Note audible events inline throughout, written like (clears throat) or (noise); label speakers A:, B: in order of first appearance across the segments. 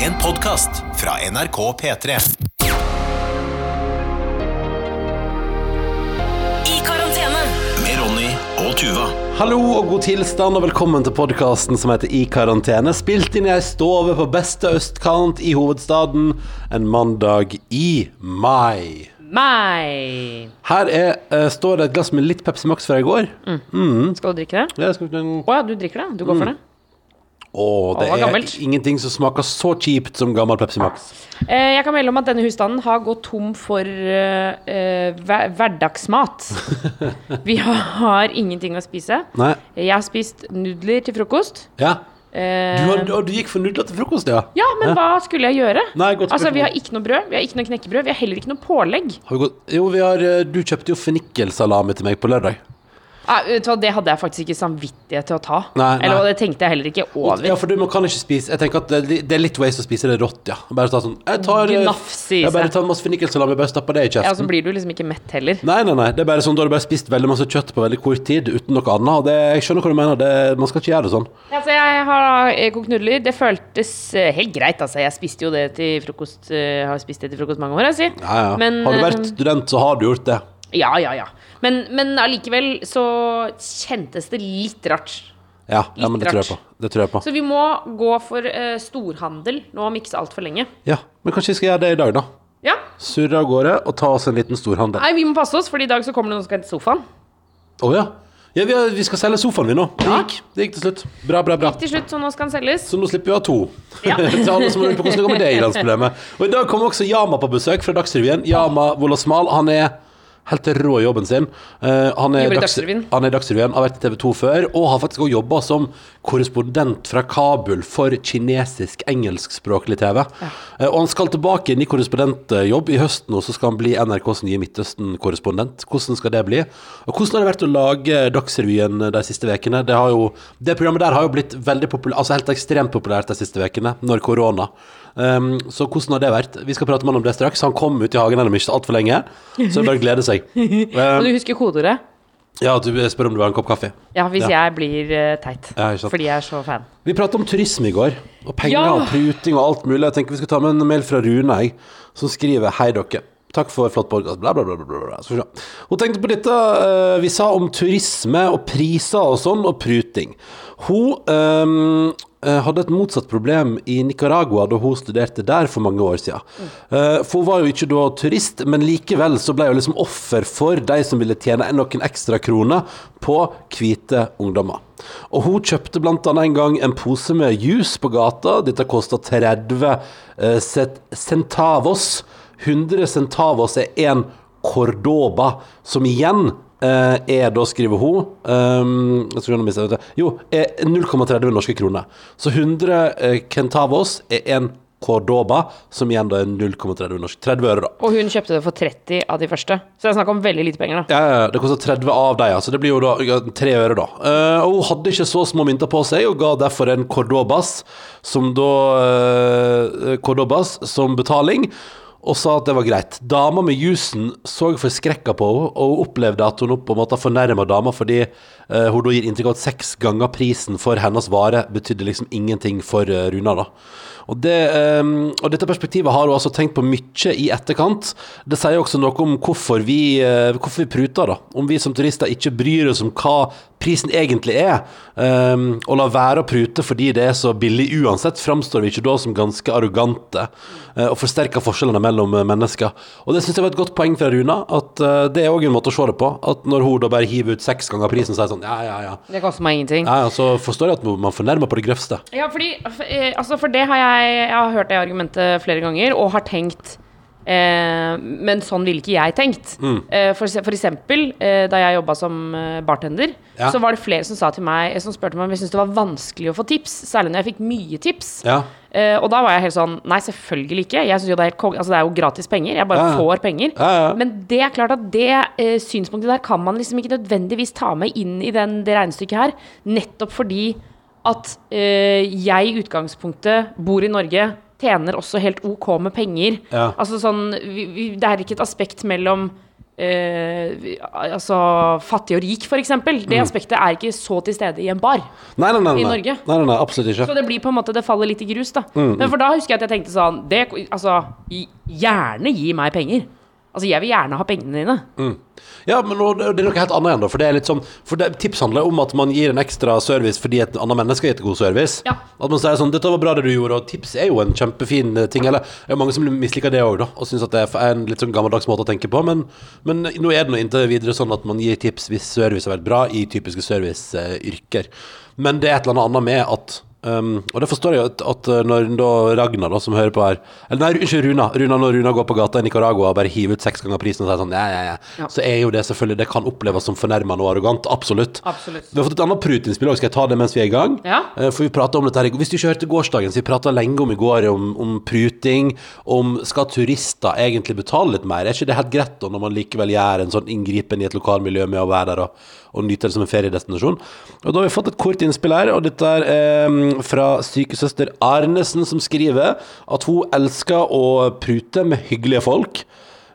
A: En podkast fra NRK P3.
B: I karantene.
A: Med Ronny og Tuva.
C: Hallo og god tilstand, og velkommen til podkasten som heter I karantene. Spilt inn i ei stove på beste østkant i hovedstaden en mandag i mai.
D: Mai.
C: Her er, eh, står det et glass med litt Pepsi Max fra i går.
D: Skal du drikke det?
C: Ja, skal vi-
D: Å ja, du drikker det? Du går for det?
C: Å, det
D: Å,
C: er
D: gammelt.
C: ingenting som smaker så kjipt som gammel Pepsi Max.
D: Eh, jeg kan melde om at denne husstanden har gått tom for eh, eh, hver hverdagsmat. (laughs) Vi har ingenting å spise.
C: Nei.
D: Jeg har spist nudler til frokost.
C: Ja.
D: Eh,
C: Du, har, og du gikk for nudler til frokost, ja?
D: ja, men hva skulle jeg gjøre?
C: Nei, godt
D: altså. Vi har ikke noe brød, vi har ikke noe knekkebrød, vi har heller ikke noe pålegg.
C: Har vi gått, jo, vi har, eh, du kjøpte jo fennikelsalami til meg på lørdag.
D: Ah, du hva, det hadde jeg faktisk ikke samvittighet til å ta.
C: Nei, nei.
D: Eller det tenkte jeg heller ikke over.
C: Ja, for du, man kan ikke spise Jeg tenker at det, det er litt waste å spise det rått, ja. Bare ta sånn Jeg tar, eh,
D: Gnafse i
C: jeg bare ta masse fennikelsalami, bare stapper det i
D: Ja, så blir du liksom ikke mett heller.
C: Nei, nei, nei. Det er bare sånn, Da har du bare spist veldig masse kjøtt på veldig kort tid uten noe annet. Og det, jeg skjønner hva du mener. Det, man skal ikke gjøre det sånn.
D: Altså, jeg har eh, kokt nudler. Det føltes eh, helt greit. Altså. Jeg spiste jo det til frokost. eh, har spist det til frokost mange år, jeg sier.
C: Ja, ja.
D: Men,
C: har du
D: eh,
C: vært student, så har du gjort det.
D: Ja, ja, ja. Men, men allikevel så kjentes det litt rart.
C: Ja, ja men det tror. Det tror jeg på.
D: Så vi må gå for uh, storhandel nå om ikke så altfor lenge.
C: Ja, Men kanskje vi skal gjøre det i dag, da.
D: Ja.
C: Surre av gårde og ta oss en liten storhandel.
D: Nei, vi må passe oss, for i dag så kommer det noen som skal hente sofaen.
C: Å ja. ja vi, har, vi skal selge sofaen, vi nå. Det gikk. Det gikk til slutt. Bra, bra, bra.
D: Til slutt, så nå skal den selges.
C: Så nå slipper vi å ha to.
D: Ja. (laughs)
C: Til alle som lurer på hvordan det går med det (laughs) i-landsproblemet. Og i dag kommer også Yama på besøk fra Dagsrevyen. Yama Wolasmal. Han er helt rå i jobben sin. Uh, han, er Dags-
D: Dagsrevyen.
C: han er Dagsrevyen, har vært i TV 2 før, og har faktisk også jobba som korrespondent fra Kabul for kinesisk engelskspråklig TV. Eh, og han skal tilbake inn i korrespondentjobb i høsten, og så skal han bli NRKs nye Midtøsten-korrespondent. Hvordan skal det bli? Og hvordan har det vært å lage Dagsrevyen de siste ukene? Det, jo- det programmet der har jo blitt veldig populært, altså helt ekstremt populært de siste ukene, når korona. Um, så hvordan har det vært? Vi skal prate med han om det straks. Han kom ut i hagen om ikke altfor lenge, så det er bare å glede seg.
D: Og (laughs)
C: Men
D: du husker kodeordet?
C: ja, du spør om du vil ha en kopp kaffe.
D: Ja, hvis
C: Ja.
D: jeg blir eh, teit.
C: Ja.
D: Fordi jeg er så fan.
C: Vi pratet om turisme i går, og penger
D: Ja.
C: og pruting og alt mulig. Jeg tenker vi skal ta med en mail fra Rune, jeg, som skriver Hei dere. Takk for flott podkast. Bla, bla, bla. bla. Hun tenkte på dette uh, vi sa om turisme og priser og sånn, og pruting. Hun eh, hadde et motsatt problem i Nicaragua da hun studerte der for mange år siden. Eh, for hun var jo ikke da turist, men likevel så ble hun liksom offer for de som ville tjene noen ekstra kroner på hvite ungdommer. Og hun kjøpte annet en gang en pose med juice på gata. Dette kosta 30 eh, centavos. 100 centavos er én cordoba, som igjen eh, er da, skriver hun um. Jo, er 0,30 norske kroner. Så 100 Kentavos centavos er en cordoba, som igjen da er 0,30 norske 30 øre, da.
D: Og hun kjøpte det for 30 av de første. Så det er snakk om veldig lite penger, da.
C: Ja, ja, det koster 30 av ja, så det blir jo da 3 øre, da. Uh, og hun hadde ikke så små mynter på seg, og ga derfor en cordobas, som da uh, Cordobas som betaling. Og sa at det var greit. Dama med jusen så forskrekka på henne, og opplevde at hun på en måte fornærma dama fordi eh, hun da gir inntrykk av at seks ganger prisen for hennes vare betydde liksom ingenting for uh, Runa. da. Og, det, um, og dette perspektivet har hun altså tenkt på mye i etterkant. Det sier også noe om hvorfor vi, uh, hvorfor vi pruter, da. Om vi som turister ikke bryr oss om hva prisen egentlig er. Um, og lar være å prute fordi det er så billig uansett, framstår vi ikke da som ganske arrogante uh, og forsterker forskjellene mellom mennesker. Og det syns jeg var et godt poeng fra Runa, at det er òg en måte å se det på. At når hun da bare hiver ut seks ganger prisen, så er det sånn ja, ja, ja.
D: Det koster meg ingenting.
C: Ja, altså Så forstår jeg at man fornærmer på det grøvste.
D: Ja, fordi, eh, altså for det har jeg, jeg har hørt det argumentet flere ganger, og har tenkt eh, Men sånn ville ikke jeg tenkt.
C: Mm.
D: Eh, for, for eksempel, eh, da jeg jobba som eh, bartender,
C: Ja.
D: så var det flere som sa til meg Som spurte meg om jeg syntes det var vanskelig å få tips, særlig når jeg fikk mye tips.
C: Ja.
D: Eh, og da var jeg helt sånn Nei, selvfølgelig ikke. Jeg synes jo det er helt kong... Altså, det er jo gratis penger. Jeg bare
C: Ja, ja.
D: får penger.
C: Ja.
D: Men det er klart at det eh, synspunktet der kan man liksom ikke nødvendigvis ta med inn i den, det regnestykket her. Nettopp fordi at eh, jeg i utgangspunktet bor i Norge, tjener også helt OK med penger. Altså sånn Det er ikke et aspekt mellom eh, altså fattig og rik, f.eks. Det aspektet er ikke så til stede i en bar.
C: Nei, nei, nei.
D: I. Norge.
C: Nei, nei, nei, absolutt ikke.
D: Så det blir på en måte, det faller litt i grus, da. Men for da husker jeg at jeg tenkte sånn det, Altså, gjerne gi meg penger. Altså, jeg vil gjerne ha pengene dine.
C: Ja, men nå- det er noe helt annet igjen, da. For, det er litt sånn, for det, tips handler om at man gir en ekstra service fordi et annet menneske har gitt god service.
D: Ja.
C: At man sier sånn 'Dette var bra det du gjorde', og tips er jo en kjempefin eh, ting. Eller det er mange som misliker det òg, da, og syns at det er en litt sånn gammeldags måte å tenke på. Men, men nå er det nå inntil videre sånn at man gir tips hvis service har vært bra i typiske serviceyrker. Men det er et eller annet med at Um, og det forstår jeg at, at når da Ragnar, da, som hører på her Eller nei, unnskyld, Runa. Runa når Runa går på gata i Nicaragua og bare hiver ut seks ganger prisen og sier sånn ja, ja, ja,
D: Ja.
C: så er jo det selvfølgelig Det kan oppleves som fornærmende og arrogant. Absolutt.
D: Absolutt.
C: Vi har fått et annet prutinnspill òg. Skal jeg ta det mens vi er i gang?
D: Ja.
C: Eh, For vi prata om dette her. Hvis du ikke hørte gårsdagen, så vi prata lenge om i går om, om pruting. Om skal turister egentlig betale litt mer? Er ikke det helt greit da, når man likevel gjør en sånn inngripen i et lokalmiljø med å være der og, og nyte det som en feriedestinasjon? Og da har vi fått et kort innspill her, og dette er eh, fra sykesøster Arnesen, som skriver at hun elsker å prute med hyggelige folk.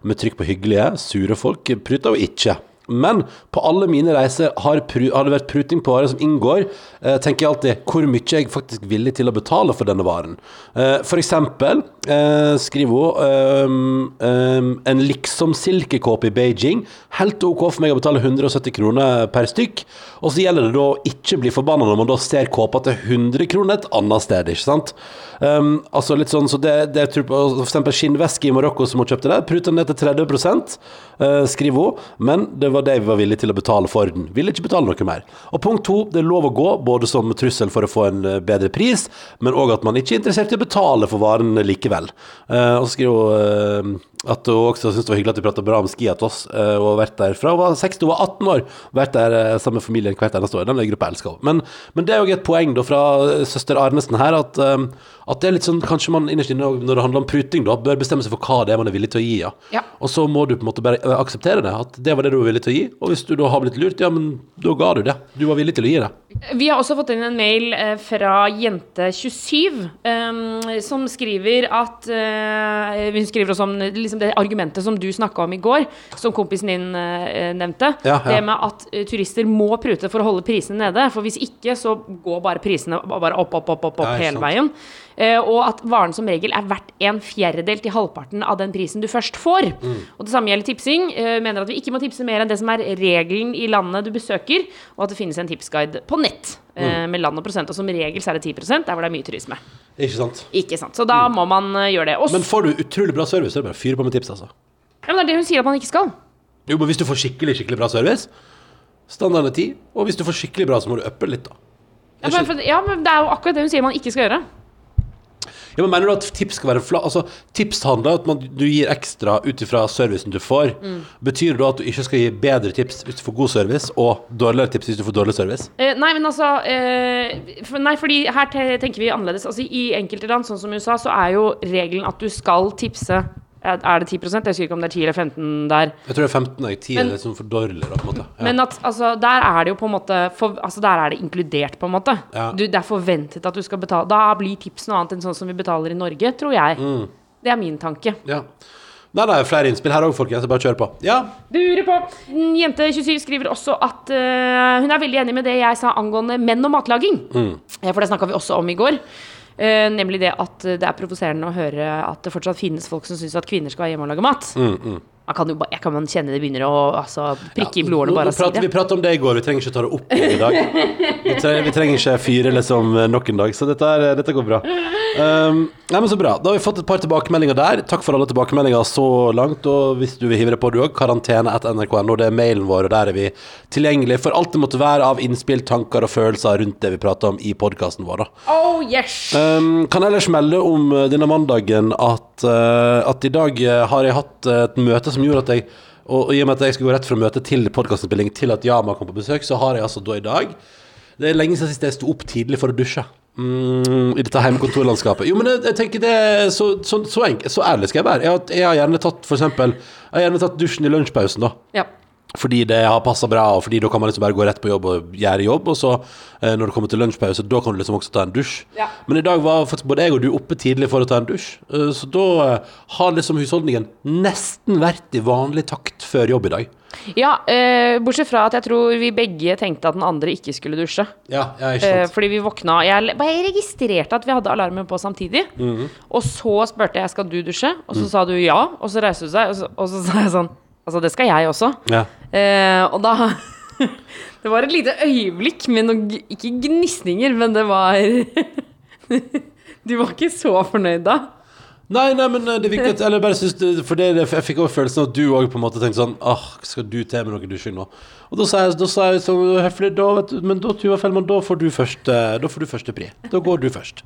C: Med trykk på hyggelige, sure folk pruter hun ikke. Men på alle mine reiser har, har det vært pruting på varer som inngår. Eh, tenker jeg alltid hvor mye jeg faktisk er villig til å betale for denne varen. Eh, for eksempel eh, skriver hun ehm, ehm, en liksom silkekåpe i Beijing. Helt OK for meg å betale 170 kroner per stykk. Og så gjelder det da å ikke bli forbanna når man da ser kåpa til 100 kroner et annet sted, ikke sant. Um, altså litt sånn, så det, det tror For eksempel skinnveske i Marokko som hun kjøpte der, pruta ned til 30 eh, skriver hun. Men det var det vi var villige til å betale for den. Ville ikke betale noe mer. Og punkt to, det er lov å gå, både som trussel for å få en eh, bedre pris, men òg at man ikke er interessert i å betale for varen likevel. Uh, og så skriver hun uh, at hun også syntes det var hyggelig at vi prata bra om skiatos, uh, og har vært der fra hun var 60, hun var 18 år. Vært der uh, sammen med familien hvert eneste år. Den gruppa elsker hun. Men, men det er jo et poeng da fra søster Arnesen her, at, at det er litt sånn Kanskje man innerst inne når det handler om pruting, da, bør bestemme seg for hva det er man er villig til å gi. Ja.
D: Ja.
C: Og så må du på en måte bare akseptere det, at det var det du var villig til å gi. Og hvis du da har blitt lurt, ja, men da ga du det. Du var villig til å gi det.
D: Vi har også fått inn en mail eh, fra Jente27, em, som skriver at eh, Hun skriver også om liksom det argumentet som du snakka om i går, som kompisen din eh, nevnte.
C: Ja, ja.
D: Det med at turister må prute for å holde prisene nede. For hvis ikke, så går bare prisene bare opp, opp, opp, opp, opp hele veien. Og at varen som regel er verdt en fjerdedel til halvparten av den prisen du først får.
C: Mm.
D: Og det samme gjelder tipsing. Eh, mener at vi ikke må tipse mer enn det som er regelen i landet du besøker, og at det finnes en tipsguide på nett Mm. med land og prosent. Og som regel så er det 10 der hvor det er mye turisme.
C: Ikke sant?
D: Ikke sant. Så da må man eh, gjøre det. Også.
C: Men får du utrolig bra service, så er det bare å fyre på med tips, altså.
D: ja, men det er det hun sier at man ikke skal.
C: Jo, men hvis du får skikkelig, skikkelig bra service, standarden er 10, og hvis du får skikkelig bra, så må du uppe litt, da.
D: Ja, men, for, ja, men det er jo akkurat det hun sier man ikke skal gjøre.
C: Ja, men Mener du at tips skal være fla... Altså, tips handler om at man, du gir ekstra ut ifra servicen du får. Betyr det at du ikke skal gi bedre tips hvis du får god service, og dårligere tips hvis du får dårlig service?
D: Eh, nei, men altså eh, for, Nei, fordi her tenker vi annerledes. Altså, I enkelte land, sånn som USA, så er jo regelen at du skal tipse Er det 10 Jeg husker ikke om det er 10 eller 15 der.
C: Jeg tror det er 15 og 10
D: Men-
C: er sånn for dårlig, da, på en måte. Ja.
D: Men at altså, der er det jo på en måte for, Altså der er det inkludert, på en måte.
C: Ja.
D: Du, det er forventet at du skal betale. Da blir tips noe annet enn sånn som vi betaler i Norge, tror jeg.
C: Mm.
D: Det er min tanke.
C: ja. Nei, nei, flere innspill her òg, folkens. Bare kjør på. Ja.
D: Durer på. Jente27 skriver også at uh, hun er veldig enig med det jeg sa angående menn og matlaging.
C: Mm.
D: For det snakka vi også om i går. Eh, nemlig det at det er provoserende å høre at det fortsatt finnes folk som syns at kvinner skal være hjemme og lage mat.
C: Mm,
D: Man kan jo jeg kan man kjenne det begynner å altså, prikke i blodårene bare av å si det.
C: Vi pratet om det i går, vi trenger ikke ta det opp i dag. Vi trenger, vi trenger ikke fyre liksom nok en dag, så dette, er, dette går bra. Um, nei, men Så bra. Da har vi fått et par tilbakemeldinger der. Takk for alle tilbakemeldinger så langt. Og hvis du vil hive deg på, du òg, karantene etter nrk.no. Det er mailen vår, og der er vi tilgjengelige for alt det måtte være av innspill, tanker og følelser rundt det vi prater om i podkasten vår. da.
D: Oh, yes!
C: Um, kan ellers melde om uh, denne mandagen at, uh, at i dag har jeg hatt et møte som gjorde at jeg og, og i og med at jeg skal gå rett fra møte til podkastinnspilling til at Yama kom på besøk, så har jeg altså da i dag Det er lenge siden sist jeg sto opp tidlig for å dusje. Mm, I dette hjemmekontorlandskapet. Jo, men jeg, jeg tenker det er så, så, så, enk, så ærlig skal jeg være. Jeg har, jeg har gjerne tatt for eksempel Jeg har gjerne tatt dusjen i lunsjpausen, da.
D: Ja.
C: Fordi det har passa bra, og fordi da kan man liksom bare gå rett på jobb og gjøre jobb. Og så, eh, når det kommer til lunsjpause, da kan du liksom også ta en dusj.
D: Ja.
C: Men i dag var faktisk både jeg og du oppe tidlig for å ta en dusj. Eh, så da eh, har liksom husholdningen nesten vært i vanlig takt før jobb i dag.
D: Ja, eh, bortsett fra at jeg tror vi begge tenkte at den andre ikke skulle dusje.
C: Ja, ja ikke
D: Eh,
C: sant.
D: fordi vi våkna Jeg, jeg registrerte at vi hadde alarmen på samtidig.
C: Mhm.
D: Og så spurte jeg skal du dusje, og så sa du ja. Og så reiste du seg, og så, og så sa jeg sånn Altså, det skal jeg også.
C: ja.
D: Eh, og da (laughs) Det var et lite øyeblikk med noen Ikke gnisninger, men det var (laughs) Du var ikke så fornøyd da?
C: Nei, nei, men eh, det at Eller bare syns det, For det, jeg fikk også følelsen av at du òg på en måte tenkte sånn Åh, skal du til med noe dusjing nå? Og da sa jeg, da sa jeg så høflig da, vet du, Men da, Tuva Fellmann, da får du første Da får du første pri. Da går du først.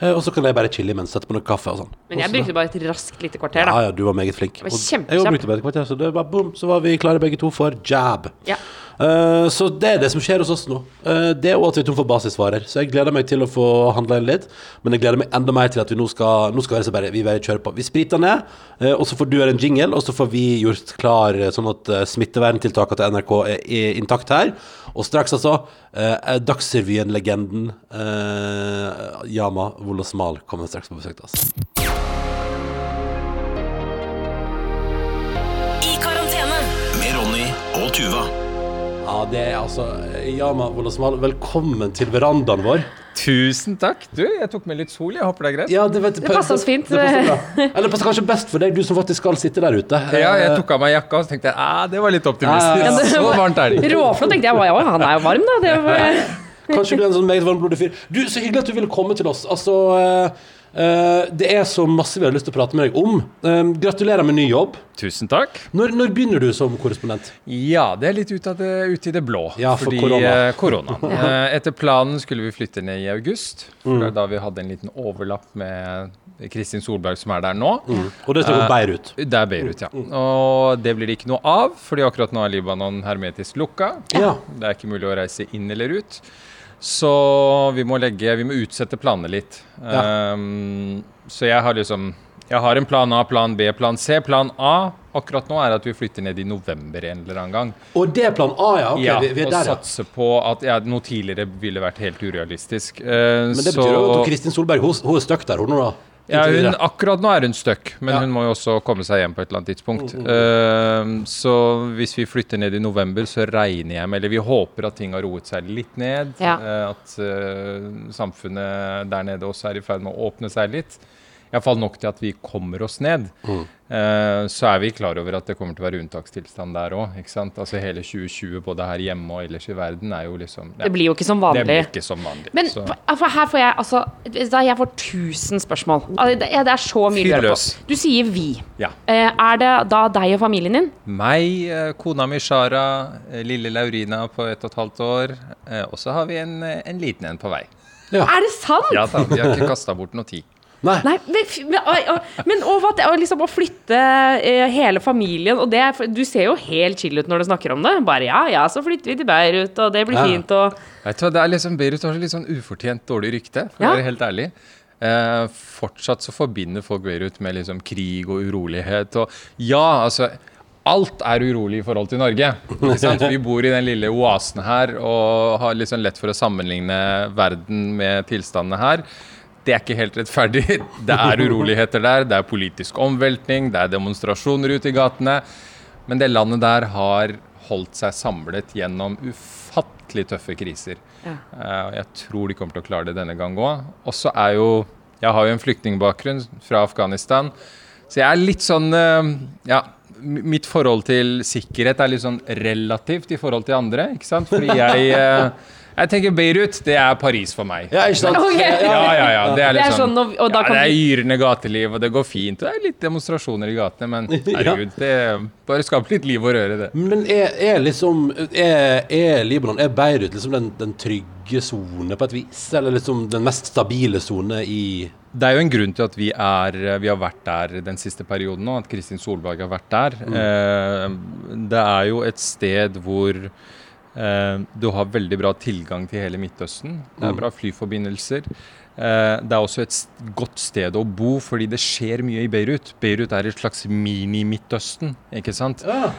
C: Eh, og så kan jeg bare chille imens, sette på noe kaffe og sånn.
D: Men jeg brukte bare et raskt lite kvarter, da.
C: ja, ja, du var meget flink.
D: var kjempekjapp.
C: Jeg brukte bare et kvarter, så det var boom, så var vi klare begge to for jab.
D: Ja.
C: Uh, så det er det som skjer hos oss nå. Uh, det og at vi er tom for basisvarer. Så jeg gleder meg til å få handla inn litt. Men jeg gleder meg enda mer til at vi nå skal Nå skal bare, vi bare kjøre på. Vi spriter ned, uh, og så får du gjøre en jingle, og så får vi gjort klar sånn at smitteverntiltakene til NRK er, er intakt her. Og straks, altså, Dagsrevyen-legenden eh, Yama Wolasmal kommer straks på besøk til oss.
B: I karantene.
A: Med Ronny og Tuva.
C: Ja, det er altså Yama Wolasmal, velkommen til verandaen vår.
E: Tusen takk. Du, jeg tok med litt sol. Jeg håper det er greit.
C: Ja, det, vet,
D: Det passer oss fint.
C: Det passer. Eller det passer kanskje best for deg, du som faktisk skal sitte der ute.
E: Ja, jeg
C: Eh,
E: tok av meg jakka og så tenkte jeg, ah, det var litt optimistisk.
C: Ja, ja, ja. (laughs)
E: Så varmt er det ikke.
D: Råflott, tenkte jeg. Ja, han er jo varm, da. Det var, (laughs)
C: Kanskje du er en sånn meget varmblodig fyr. Du, Så hyggelig at du ville komme til oss. Altså, eh, eh, det er så masse vi har lyst til å prate med deg om. Eh, gratulerer med ny jobb.
E: Tusen takk.
C: Når, når begynner du som korrespondent?
E: Ja, det er litt ut, av det, ut i det blå.
C: Ja, for
E: fordi
C: korona.
E: eh, koronaen. (laughs) Eh, Etter planen skulle vi flytte ned i august. For
C: Mm.
E: det er da vi hadde en liten overlapp med Kristin Solberg som er der nå.
C: Og det er på
E: Eh,
C: Beirut.
E: Det er Beirut, ja. Og det blir det ikke noe av, fordi akkurat nå er Libanon hermetisk lukka.
C: Ja.
E: Det er ikke mulig å reise inn eller ut. Så vi må legge Vi må utsette planene litt.
C: Ja.
E: Um, så jeg har liksom Jeg har en plan A, plan B, plan C. Plan A akkurat nå er at vi flytter ned i november en eller annen gang.
C: Og det er plan A, ja. Okay,
E: ja,
C: vi, vi er
E: og
C: der, ja.
E: satse på at ja, noe tidligere ville vært helt urealistisk. Uh,
C: Men det betyr jo at Kristin Solberg hun, hun er stuck der, hun nå, da.
E: Ja, hun, akkurat nå er hun stuck, men
C: Ja.
E: hun må jo også komme seg hjem på et eller annet tidspunkt. Eh, så hvis vi flytter ned i november, så regner jeg med Eller vi håper at ting har roet seg litt ned.
D: Ja.
E: Uh, at uh, samfunnet der nede også er i ferd med å åpne seg litt. Iallfall nok til at vi kommer oss ned.
C: Mm.
E: Eh, så er vi klar over at det kommer til å være unntakstilstand der òg. Altså hele 2020 både her hjemme og ellers i verden er jo liksom ja,
D: det blir jo ikke som vanlig.
E: det blir ikke som vanlig.
D: Men
E: så.
D: for her får jeg altså da Jeg får tusen spørsmål. Altså, det, er- så mye å gjøre på. Du sier 'vi'.
E: Ja.
D: Eh, er det da deg og familien din?
E: Meg, eh, kona mi Shara, eh, lille Laurina på ett og et halvt år. eh, Og så har vi en, eh, en liten en på vei.
D: Er det sant?
E: Ja da, Vi har ikke kasta bort noe tid.
C: Nei.
D: Nei, men, men, og hva, og liksom å flytte eh, hele familien og det, Du ser jo helt chill ut når du snakker om det. Bare ja, ja, så flytter vi til Beirut, og det blir
C: Ja.
D: fint, og
E: Vet du hva, det er liksom, Beirut har så litt sånn ufortjent dårlig rykte, for
D: Ja.
E: å være helt ærlig. Eh, fortsatt så forbinder folk Beirut med liksom krig og urolighet. Og ja, altså Alt er urolig i forhold til Norge. Ikke sant? Vi bor i den lille oasen her og har liksom lett for å sammenligne verden med tilstandene her. Det er ikke helt rettferdig. (laughs) Det er uroligheter der, det er politisk omveltning, det er demonstrasjoner ute i gatene. Men det landet der har holdt seg samlet gjennom ufattelig tøffe kriser.
D: Ja.
E: Eh, jeg tror de kommer til å klare det denne gang òg. Og så er jo Jeg har jo en flyktningbakgrunn fra Afghanistan, så jeg er litt sånn eh, Ja. Mitt forhold til sikkerhet er litt sånn relativt i forhold til andre, ikke sant? Fordi jeg (laughs) eh, Jeg tenker Beirut, det er Paris for meg.
C: Ja, ikke sant?
D: Okay.
E: Ja, ja, ja. Det er
D: Det er sånn,
E: ja, det er yrende gateliv, og det går fint. Og det er litt demonstrasjoner i gatene, men (laughs) herregud, det bare skaper litt liv og røre, det.
C: Men er, er liksom er, er Libanon, er Beirut liksom den, den trygge sone på et vis? Eller liksom den mest stabile sone i
E: Det er jo en grunn til at vi, er, vi har vært der den siste perioden nå, at Kristin Solberg har vært der. Eh, det er jo et sted hvor du har veldig bra tilgang til hele Midtøsten. Det er bra flyforbindelser. Eh, det er også et godt sted å bo, fordi det skjer mye i Beirut. Beirut er et slags mini-Midtøsten, ikke sant. Ja.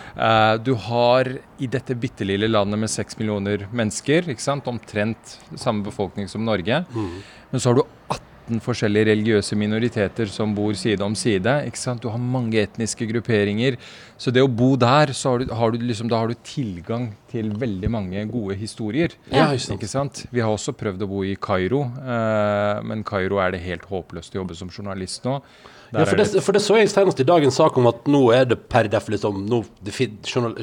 E: du har i dette bitte lille landet med seks millioner mennesker, ikke sant, omtrent samme befolkning som Norge, men så har du 18 forskjellige religiøse minoriteter som bor side om side. ikke sant? Du har mange etniske grupperinger. Så det å bo der, så har du, har du liksom, da har du tilgang til veldig mange gode historier.
C: Ja. Ikke sant?
E: Vi har også prøvd å bo i Kairo, eh, men Kairo er det helt håpløst å jobbe som journalist nå.
C: Ja, for det, for det så jeg senest i dag en sak om at nå er det per def liksom nå, det,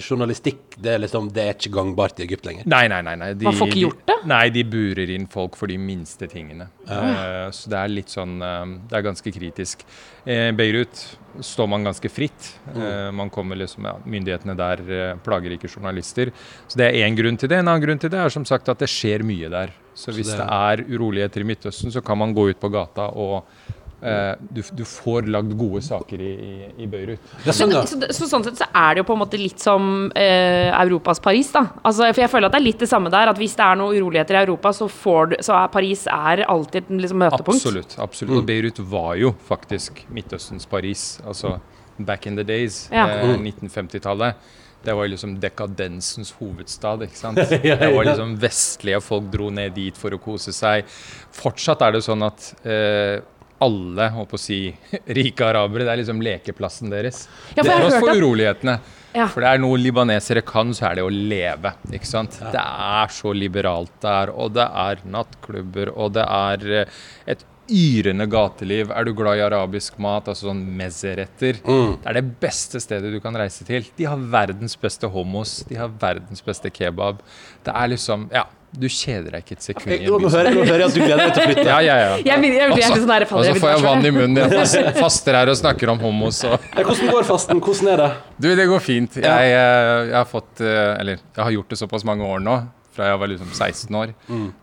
C: Journalistikk det er liksom Det er ikke gangbart i Egypt lenger.
E: Nei, nei, nei. nei. De,
D: Man får ikke gjort det?
E: De, nei, de burer inn folk for de minste tingene. Eh, så det er litt sånn uh, Det er ganske kritisk. I Beirut står man ganske fritt. Eh, man kommer liksom, ja, Myndighetene der eh, plager ikke journalister. Så det er én grunn til det. En annen grunn til det er som sagt at det skjer mye der. Så hvis
C: det-
E: det er uroligheter i Midtøsten, så kan man gå ut på gata og eh, du, du får lagd gode saker i, i, i Beirut.
C: Ja, sånn.
D: Men, så, så sånn sett så er det jo på en måte litt som eh, Europas Paris, da. Altså, for jeg føler at det er litt det samme der. At hvis det er noen uroligheter i Europa, så, får du, så er Paris er alltid et liksom, møtepunkt.
E: Absolutt. absolutt. Og Beirut var jo faktisk Midtøstens Paris. Altså back in the days.
D: Ja.
E: Eh, 1950-tallet. Det var liksom dekadensens hovedstad. ikke sant? (laughs) Det var liksom Vestlige folk dro ned dit for å kose seg. Fortsatt er det sånn at eh, alle holdt å si, (laughs) rike arabere, det er liksom lekeplassen deres.
D: Ja, for jeg
E: Tross for urolighetene.
D: Ja.
E: For det er noe libanesere kan, så er det å leve. ikke sant? Det er så liberalt der, og det er nattklubber, og det er eh, et yrende gateliv. Er du glad i arabisk mat, altså sånn mezzeretter? Det er det beste stedet du kan reise til. De har verdens beste homos, de har verdens beste kebab. Det er liksom Ja, du kjeder deg ikke et sekund
C: Jeg,
E: i
C: nå, hører, nå hører jeg at du gleder deg til å flytte. (laughs)
E: Ja, ja, ja.
D: Jeg blir, jeg blir
E: Og så-
D: sånn her,
E: og så får jeg vann i munnen. Jeg fast- faster her og snakker om homos. (laughs) og
C: Ja, Hvordan går fasten? Hvordan er det?
E: Du, det går fint. Jeg, eh, jeg har fått eh, Eller jeg har gjort det såpass mange år nå, fra jeg var liksom 16 år.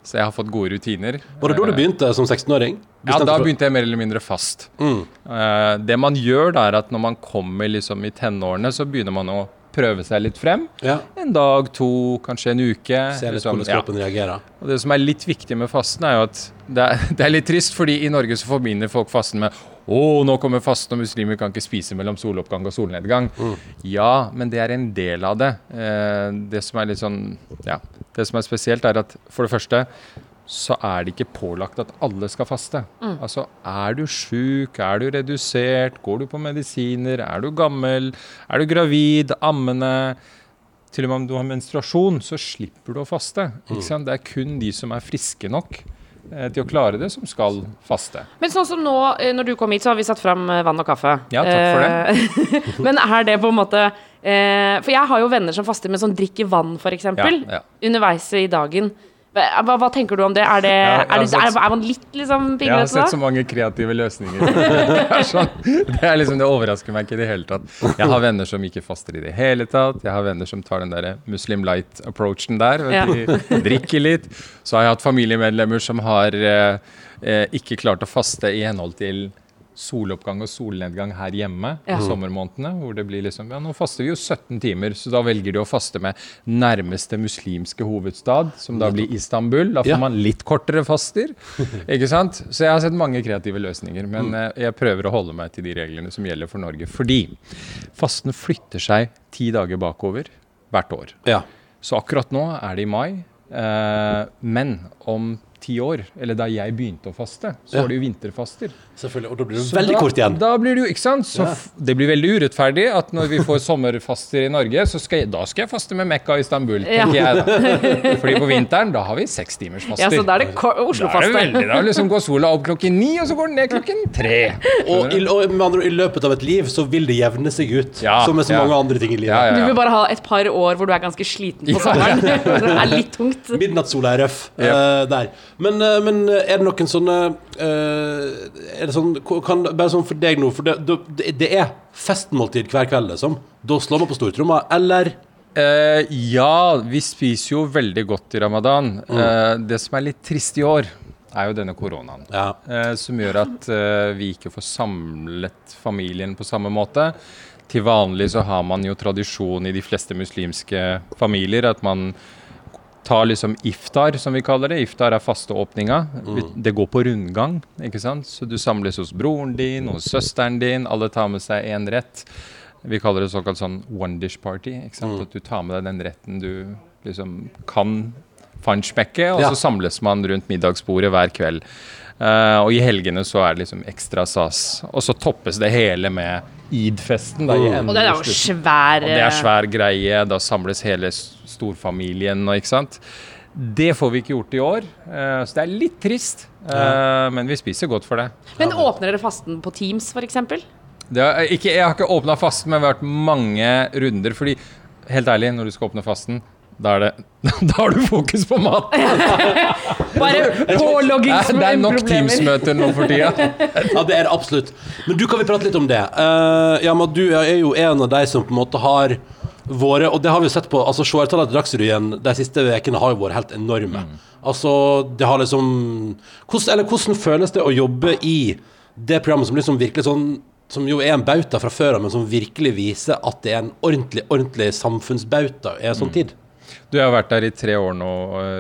E: Så jeg har fått gode rutiner.
C: Var det da du begynte som 16-åring?
E: Ja, da begynte jeg mer eller mindre fast. Mm. det man gjør da, er at når man kommer liksom i tenårene, så begynner man å prøve seg litt frem.
C: Ja.
E: En dag, to, kanskje en uke.
C: Se litt hvordan kroppen ja. reagerer.
E: Og det som er litt viktig med fasten, er jo at det er, (laughs) det er litt trist, fordi i Norge så forbinder folk fasten med å, nå kommer fasten, og muslimer kan ikke spise mellom soloppgang og solnedgang. Ja, men det er en del av det. Eh, det som er litt sånn Ja. Det som er spesielt, er at for det første så er det ikke pålagt at alle skal faste. Altså, er du sjuk, er du redusert, går du på medisiner, er du gammel, er du gravid, ammende til og med om du har menstruasjon, så slipper du å faste. Ikke sant? Det er kun de som er friske nok eh, til å klare det, som skal faste.
D: Men sånn som nå, eh, når du kom hit, så har vi satt fram eh, vann og kaffe.
E: Ja, takk for
D: det. (laughs) Men er det på en måte eh, For jeg har jo venner som faster med sånn drikker vann, f.eks.
E: Ja, ja.
D: Underveis i dagen. Hva, hva, tenker du om det? Er, det,
E: Ja,
D: er, det, er,
E: sett-
D: er man litt liksom
E: Jeg har sett så mange kreative løsninger. (laughs) Det er, sånn, det er liksom, det overrasker meg ikke i det hele tatt. Jeg har venner som ikke faster i det hele tatt. Jeg har venner som tar den der Muslim light-approachen der.
D: Ja.
E: De drikker litt. Så har jeg hatt familiemedlemmer som har eh, eh, ikke klart å faste i henhold til soloppgang og solnedgang her hjemme
D: Ja.
E: i sommermånedene. Hvor det blir liksom Ja, nå faster vi jo 17 timer, så da velger de å faste med nærmeste muslimske hovedstad, som da blir Istanbul. Da får
C: Ja.
E: man litt kortere faster. (laughs) Ikke sant? Så jeg har sett mange kreative løsninger. Men
C: Mm.
E: eh, jeg prøver å holde meg til de reglene som gjelder for Norge. Fordi fasten flytter seg ti dager bakover hvert år.
C: Ja.
E: Så akkurat nå er det i mai. Eh, men om ti år, eller da jeg begynte å faste, så
C: Ja.
E: var det jo vinterfaster.
C: Selvfølgelig. Og da blir det
E: Så
C: veldig
E: da,
C: kort igjen.
E: Da blir det jo, ikke sant? Så
C: Ja.
E: f- det blir veldig urettferdig at når vi får sommerfaster i Norge, så skal jeg, da skal jeg faste med Mekka i Istanbul,
D: Ja.
E: tenker jeg da. Fordi på vinteren, da har vi seks timers faster.
D: Ja, så da er det ko-
E: Da er det
D: Oslo-faste.
E: veldig, da liksom går sola opp klokken ni, og så går den ned klokken tre.
C: Og, i, og med andre i løpet av et liv så vil det jevne seg ut,
E: Ja,
C: som med så
E: ja.
C: mange andre ting i livet.
E: Ja, ja,
D: Du vil bare ha et par år hvor du er ganske sliten på sommeren. (laughs) det er litt tungt.
C: Midnattssola er røff uh, der. Men, eh, men er det noen sånne eh, Er det sånn kan, Bare sånn for deg nå, for det, det, er festmåltid hver kveld, liksom. Da slår man på stortromma, eller
E: Eh, ja, vi spiser jo veldig godt i ramadan. Eh, det som er litt trist i år, er jo denne koronaen.
C: Ja.
E: eh, som gjør at eh, vi ikke får samlet familien på samme måte. Til vanlig så har man jo tradisjon i de fleste muslimske familier at man ta liksom iftar, som vi kaller det. Iftar er faste Mm. Det går på rundgang, ikke sant. Så du samles hos broren din, hos søsteren din. Alle tar med seg én rett. Vi kaller det såkalt sånn one dish party. ikke sant? At du tar med deg den retten du liksom kan feinschmecke, og
C: Ja.
E: så samles man rundt middagsbordet hver kveld. Uh, og i helgene så er det liksom ekstra sas. Og så toppes det hele med id-festen. da,
D: Og det er jo svær
E: Og det er svær greie. Da samles hele storfamilien. Og, ikke sant? Det får vi ikke gjort i år, eh, så det er litt trist. Ja. Men vi spiser godt for det.
D: Men åpner dere fasten på Teams, f.eks.?
E: det ikke, jeg har ikke åpna fasten, men vi har vært mange runder. Fordi, helt ærlig, når du skal åpne fasten, da er det (laughs) Da har du fokus på mat! (laughs)
D: Bare
E: Det er nok Teams-møter nå for tida. (laughs)
C: Ja, det er det absolutt. Men du, kan vi prate litt om det? Uh, ja, men Du er jo en av de som på en måte har vært Og det har vi jo sett på altså Seertallene til Dagsrevyen de siste ukene har jo vært helt enorme. Altså, det har liksom hvordan, Eller hvordan føles det å jobbe i det programmet som liksom virkelig sånn som jo er en bauta fra før av, men som virkelig viser at det er en ordentlig ordentlig samfunnsbauta i en sånn tid.
E: Du jeg har vært der i tre år nå,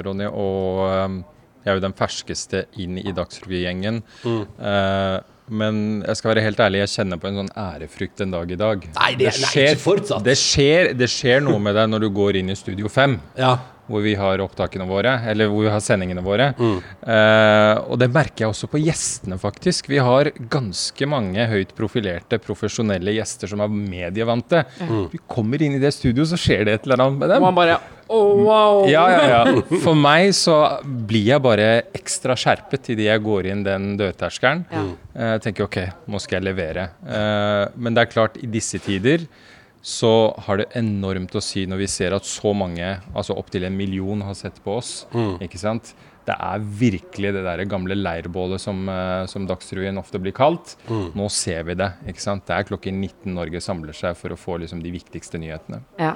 E: Ronny, og eh, jeg er jo den ferskeste inn i Dagsrevy-gjengen. Eh, men jeg skal være helt ærlig, jeg kjenner på en sånn ærefrykt en dag i dag.
C: Nei, det- nei, ikke fortsatt.
E: Det skjer, det skjer noe med deg når du går inn i Studio 5
C: Ja.
E: Hvor vi har opptakene våre, eller hvor vi har sendingene våre.
C: Mm.
E: Eh, og det merker jeg også på gjestene, faktisk. Vi har ganske mange høyt profilerte, profesjonelle gjester som er medievante.
C: Mm.
E: Vi kommer inn i det studioet, så skjer det et eller annet med dem.
D: Man bare oh, wow.
E: Ja, ja, ja. For meg så blir jeg bare ekstra skjerpet idet jeg går inn den dørterskelen.
D: Ja.
E: Eh, Jeg tenker OK, nå skal jeg levere. Eh, Men det er klart, i disse tider så har det enormt å si når vi ser at så mange, altså opptil en million, har sett på oss. Ikke sant? Det er virkelig det der gamle leirbålet som, eh, som Dagsrevyen ofte blir kalt. Nå ser vi det. ikke sant? Det er klokken 19 Norge samler seg for å få liksom, de viktigste nyhetene.
D: Ja.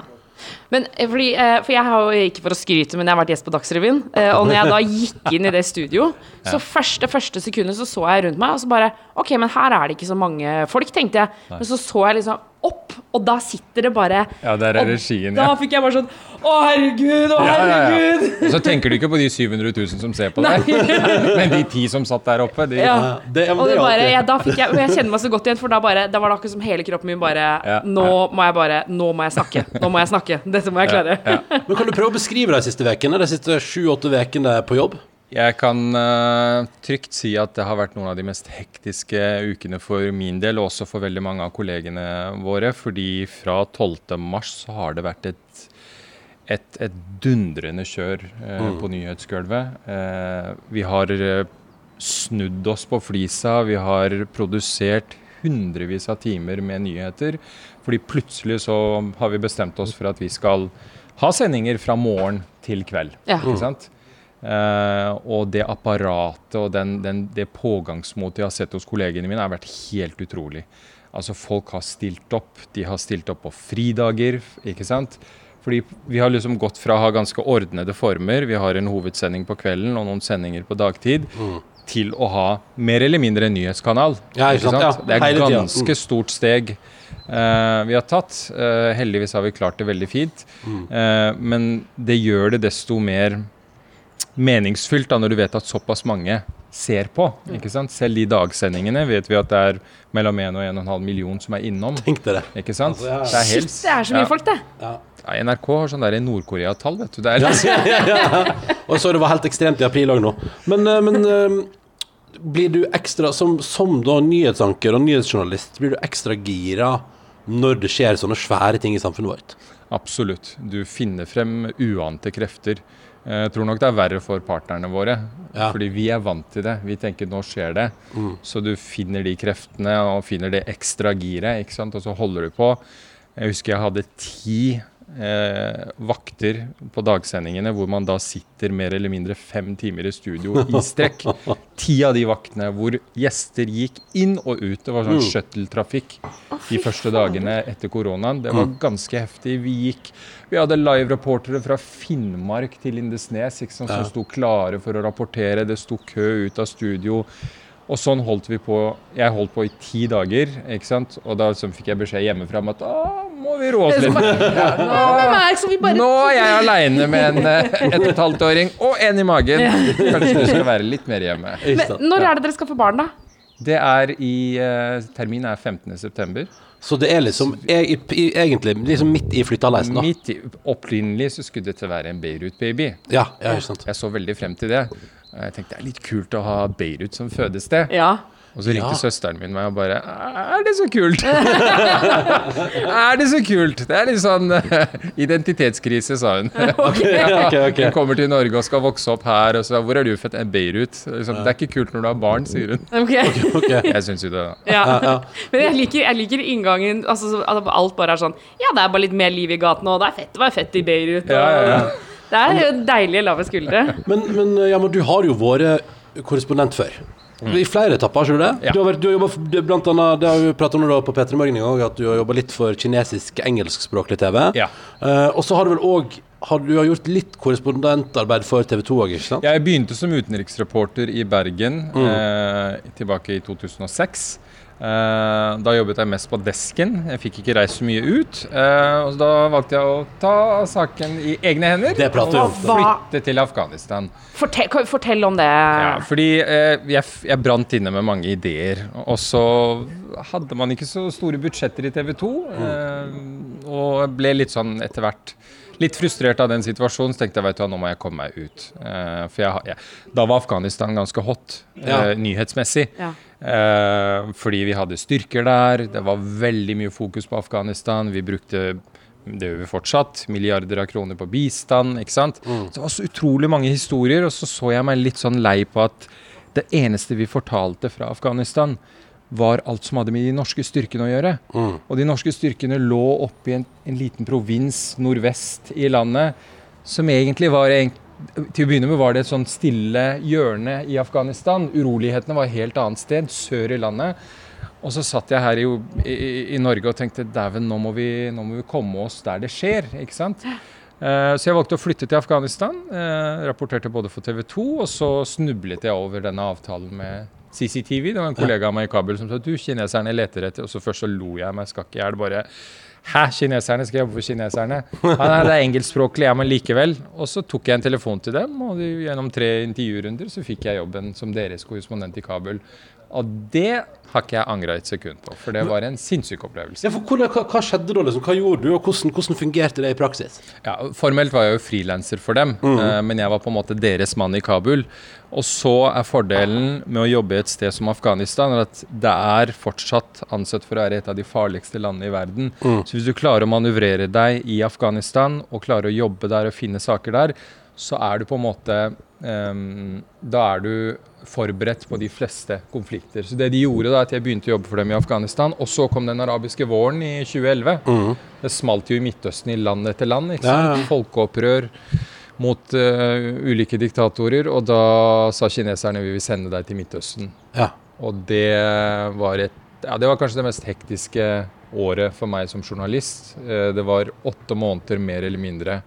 D: Men eh, fordi, eh, For jeg har jo ikke for å skryte, men jeg har vært gjest på Dagsrevyen. Og når jeg da gikk inn i det studio, (laughs) så første, første sekundet så så jeg rundt meg, og så bare OK, men her er det ikke så mange folk, tenkte jeg. Men så så jeg liksom opp, og da sitter det bare
E: Ja, der er regien, ja.
D: Da fikk jeg bare sånn Å, herregud, å,
E: Ja, ja, ja.
D: herregud.
E: Og så tenker du ikke på de 700 000 som ser på deg, (laughs) men de ti som satt der oppe. De,
D: Ja.
C: Det, ja,
D: Og
C: det
D: det bare, da fikk jeg, og jeg kjenner meg så godt igjen, for da, bare, da var det akkurat som hele kroppen min bare
E: Ja,
D: Nå må jeg bare Nå må jeg snakke. Nå må jeg snakke. (laughs) Dette må jeg klare.
C: Men kan du prøve å beskrive de siste ukene? De siste sju-åtte ukene på jobb?
E: Jeg kan uh, trygt si at det har vært noen av de mest hektiske ukene for min del, og også for veldig mange av kollegene våre. Fordi fra 12. mars så har det vært et, et, et dundrende kjør eh, på nyhetsgulvet. Uh, vi har snudd oss på flisa. Vi har produsert hundrevis av timer med nyheter. Fordi plutselig så har vi bestemt oss for at vi skal ha sendinger fra morgen til kveld.
D: Ja.
E: Ikke sant? Eh, og det apparatet og den, den, det pågangsmotet jeg har sett hos kollegene mine, har vært helt utrolig. Altså Folk har stilt opp. De har stilt opp på fridager. ikke sant? Fordi vi har liksom gått fra å ha ganske ordnede former, vi har en hovedsending på kvelden og noen sendinger på dagtid, til å ha mer eller mindre en nyhetskanal.
C: Ja, ikke sant? Ja,
E: Det er
C: et ganske
E: ganske stort steg eh, vi har tatt. Eh, heldigvis har vi klart det veldig fint. Eh, men det gjør det desto mer meningsfylt da, når du vet at såpass mange ser på. ikke sant? Selv de dagsendingene vet vi at det er mellom 1 og 1,5 million som er innom.
C: Tenk dere. det.
E: Ikke sant?
C: Altså, ja.
E: Det er
D: Shit,
E: helt,
D: det er så mye
E: ja.
D: folk, det.
E: Ja, NRK har sånn der Nord-Korea-tall, vet du. Det er,
C: Og så det var helt ekstremt i april òg nå. Men, eh, men eh, blir du ekstra som, som da nyhetsanker og nyhetsjournalist, blir du ekstra gira når det skjer sånne svære ting i samfunnet vårt?
E: Absolutt. Du finner frem uante krefter. Eh, Jeg tror nok det er verre for partnerne våre.
C: Ja.
E: Fordi vi er vant til det. Vi tenker nå skjer det. Så du finner de kreftene og finner det ekstra giret, ikke sant? og så holder du på. Jeg husker jeg hadde ti eh, vakter på dagsendingene hvor man da sitter mer eller mindre fem timer i studio i strekk. (laughs) Ti av de vaktene hvor gjester gikk inn og ut. Det var sånn shuttletrafikk de første dagene etter koronaen. Det var ganske heftig. Vi gikk Vi hadde live-reportere fra Finnmark til Lindesnes ikke sant, som sto klare for å rapportere. Det sto kø ut av studio. Og sånn holdt vi på. Jeg holdt på i ti dager. ikke sant? Og da så fikk jeg beskjed hjemmefra om at «Å, må vi roe oss
D: er
E: litt.
D: det
E: Nå er jeg aleine med en eh, (laughs) ett og et halvt åring og en i magen. Kanskje du skal være litt mer hjemme.
D: Men? Når er det dere skal få barn, da?
E: Det er i uh, Terminen er 15.9.
C: Så det er liksom e i, egentlig liksom midt i flyttaleisen, da.
E: Midt i, opprinnelig så skulle dette være en Beirut-baby.
C: Ja, ja, ikke sant.
E: Jeg så veldig frem til det. Jeg tenkte det er litt kult å ha Beirut som fødested.
D: Ja.
E: Og så ringte
C: Ja.
E: søsteren min meg og bare Er det så kult? (laughs) er det så kult? Det er litt sånn eh, identitetskrise, sa hun. (laughs)
C: okay, (laughs) okay, okay.
E: Hun kommer til Norge og skal vokse opp her, og så Hvor er du født? «Eh, Beirut. Liksom, det er ikke kult når du har barn, sier hun. Jeg syns jo det. da.
D: Ja. Men jeg liker, jeg liker inngangen altså, at alt bare er sånn Ja, det er bare litt mer liv i gatene, og det er fett å være fett i Beirut. Og,
E: Ja, ja, ja.
D: Det er jo deilige lave skuldre.
C: Men, men, ja, men du har jo vært korrespondent før. I flere etapper, har du det?
E: Mm. Ja.
C: Du har, vært, du har jobbet, du, blant annet, det har vi pratet om da på P3 Morgen i gang, at du har jobba litt for kinesisk-engelskspråklig TV.
E: Ja.
C: Uh, og så har du vel òg har du har gjort litt korrespondentarbeid for TV 2 òg, ikke sant?
E: Jeg begynte som utenriksreporter i Bergen eh, tilbake i 2006. Eh, da jobbet jeg mest på desken. Jeg fikk ikke reist så mye ut. Eh, og da valgte jeg å ta saken i egne hender
C: Det
E: og flytte til Afghanistan.
D: Fortell, fortell om det.
E: Ja, fordi eh, jeg, jeg brant inne med mange ideer. Og så hadde man ikke så store budsjetter i TV 2. Eh, og ble litt sånn etter hvert litt frustrert av den situasjonen. Så tenkte jeg vet du nå må jeg komme meg ut. Uh, for jeg, jeg, da var Afghanistan ganske hot
C: ja.
E: uh, nyhetsmessig.
D: Ja.
E: Uh, fordi vi hadde styrker der. Det var veldig mye fokus på Afghanistan. Vi brukte det gjør vi fortsatt. Milliarder av kroner på bistand. ikke sant? Så det var så utrolig mange historier, og så så jeg meg litt sånn lei på at det eneste vi fortalte fra Afghanistan, var alt som hadde med de norske styrkene å gjøre. Og de norske styrkene lå oppe i en, en liten provins nordvest i landet, som egentlig var en, Til å begynne med var det et sånn stille hjørne i Afghanistan. Urolighetene var et helt annet sted, sør i landet. Og så satt jeg her i, i, i Norge og tenkte dæven, nå, må vi- nå må vi komme oss der det skjer. ikke sant? Eh, så jeg valgte å flytte til Afghanistan. eh, rapporterte både for TV 2, og så snublet jeg over denne avtalen med CCTV. Det var en kollega av meg i Kabul som sa du, kineserne leter etter Og så først så lo jeg meg skakk i hjel. Bare Hæ, kineserne? Skal jeg jobbe for kineserne? Ja, nei, det er engelskspråklig, ja, men likevel. Og så tok jeg en telefon til dem, og de, gjennom tre intervjurunder så fikk jeg jobben som deres korrespondent i Kabul. Og det har ikke jeg angra et sekund på, for det var en sinnssyk opplevelse.
C: Ja, for hvordan, hva, hva skjedde da? liksom? Hva gjorde du, og hvordan, hvordan fungerte det i praksis?
E: Ja, Formelt var jeg jo frilanser for dem, eh, men jeg var på en måte deres mann i Kabul. Og så er fordelen med å jobbe et sted som Afghanistan at det er fortsatt ansett for å være et av de farligste landene i verden. Så hvis du klarer å manøvrere deg i Afghanistan og klarer å jobbe der og finne saker der, så er du på en måte um, Da er du forberedt på de fleste konflikter. Så det de gjorde, da, at jeg begynte å jobbe for dem i Afghanistan. Og så kom den arabiske våren i 2011. Det smalt jo i Midtøsten i land etter land. ikke sant?
C: ja.
E: Folkeopprør mot uh, ulike diktatorer. Og da sa kineserne vi vil sende deg til Midtøsten.
C: Ja.
E: Og det var et ja, det var kanskje det mest hektiske året for meg som journalist. Uh, Det var åtte måneder mer eller mindre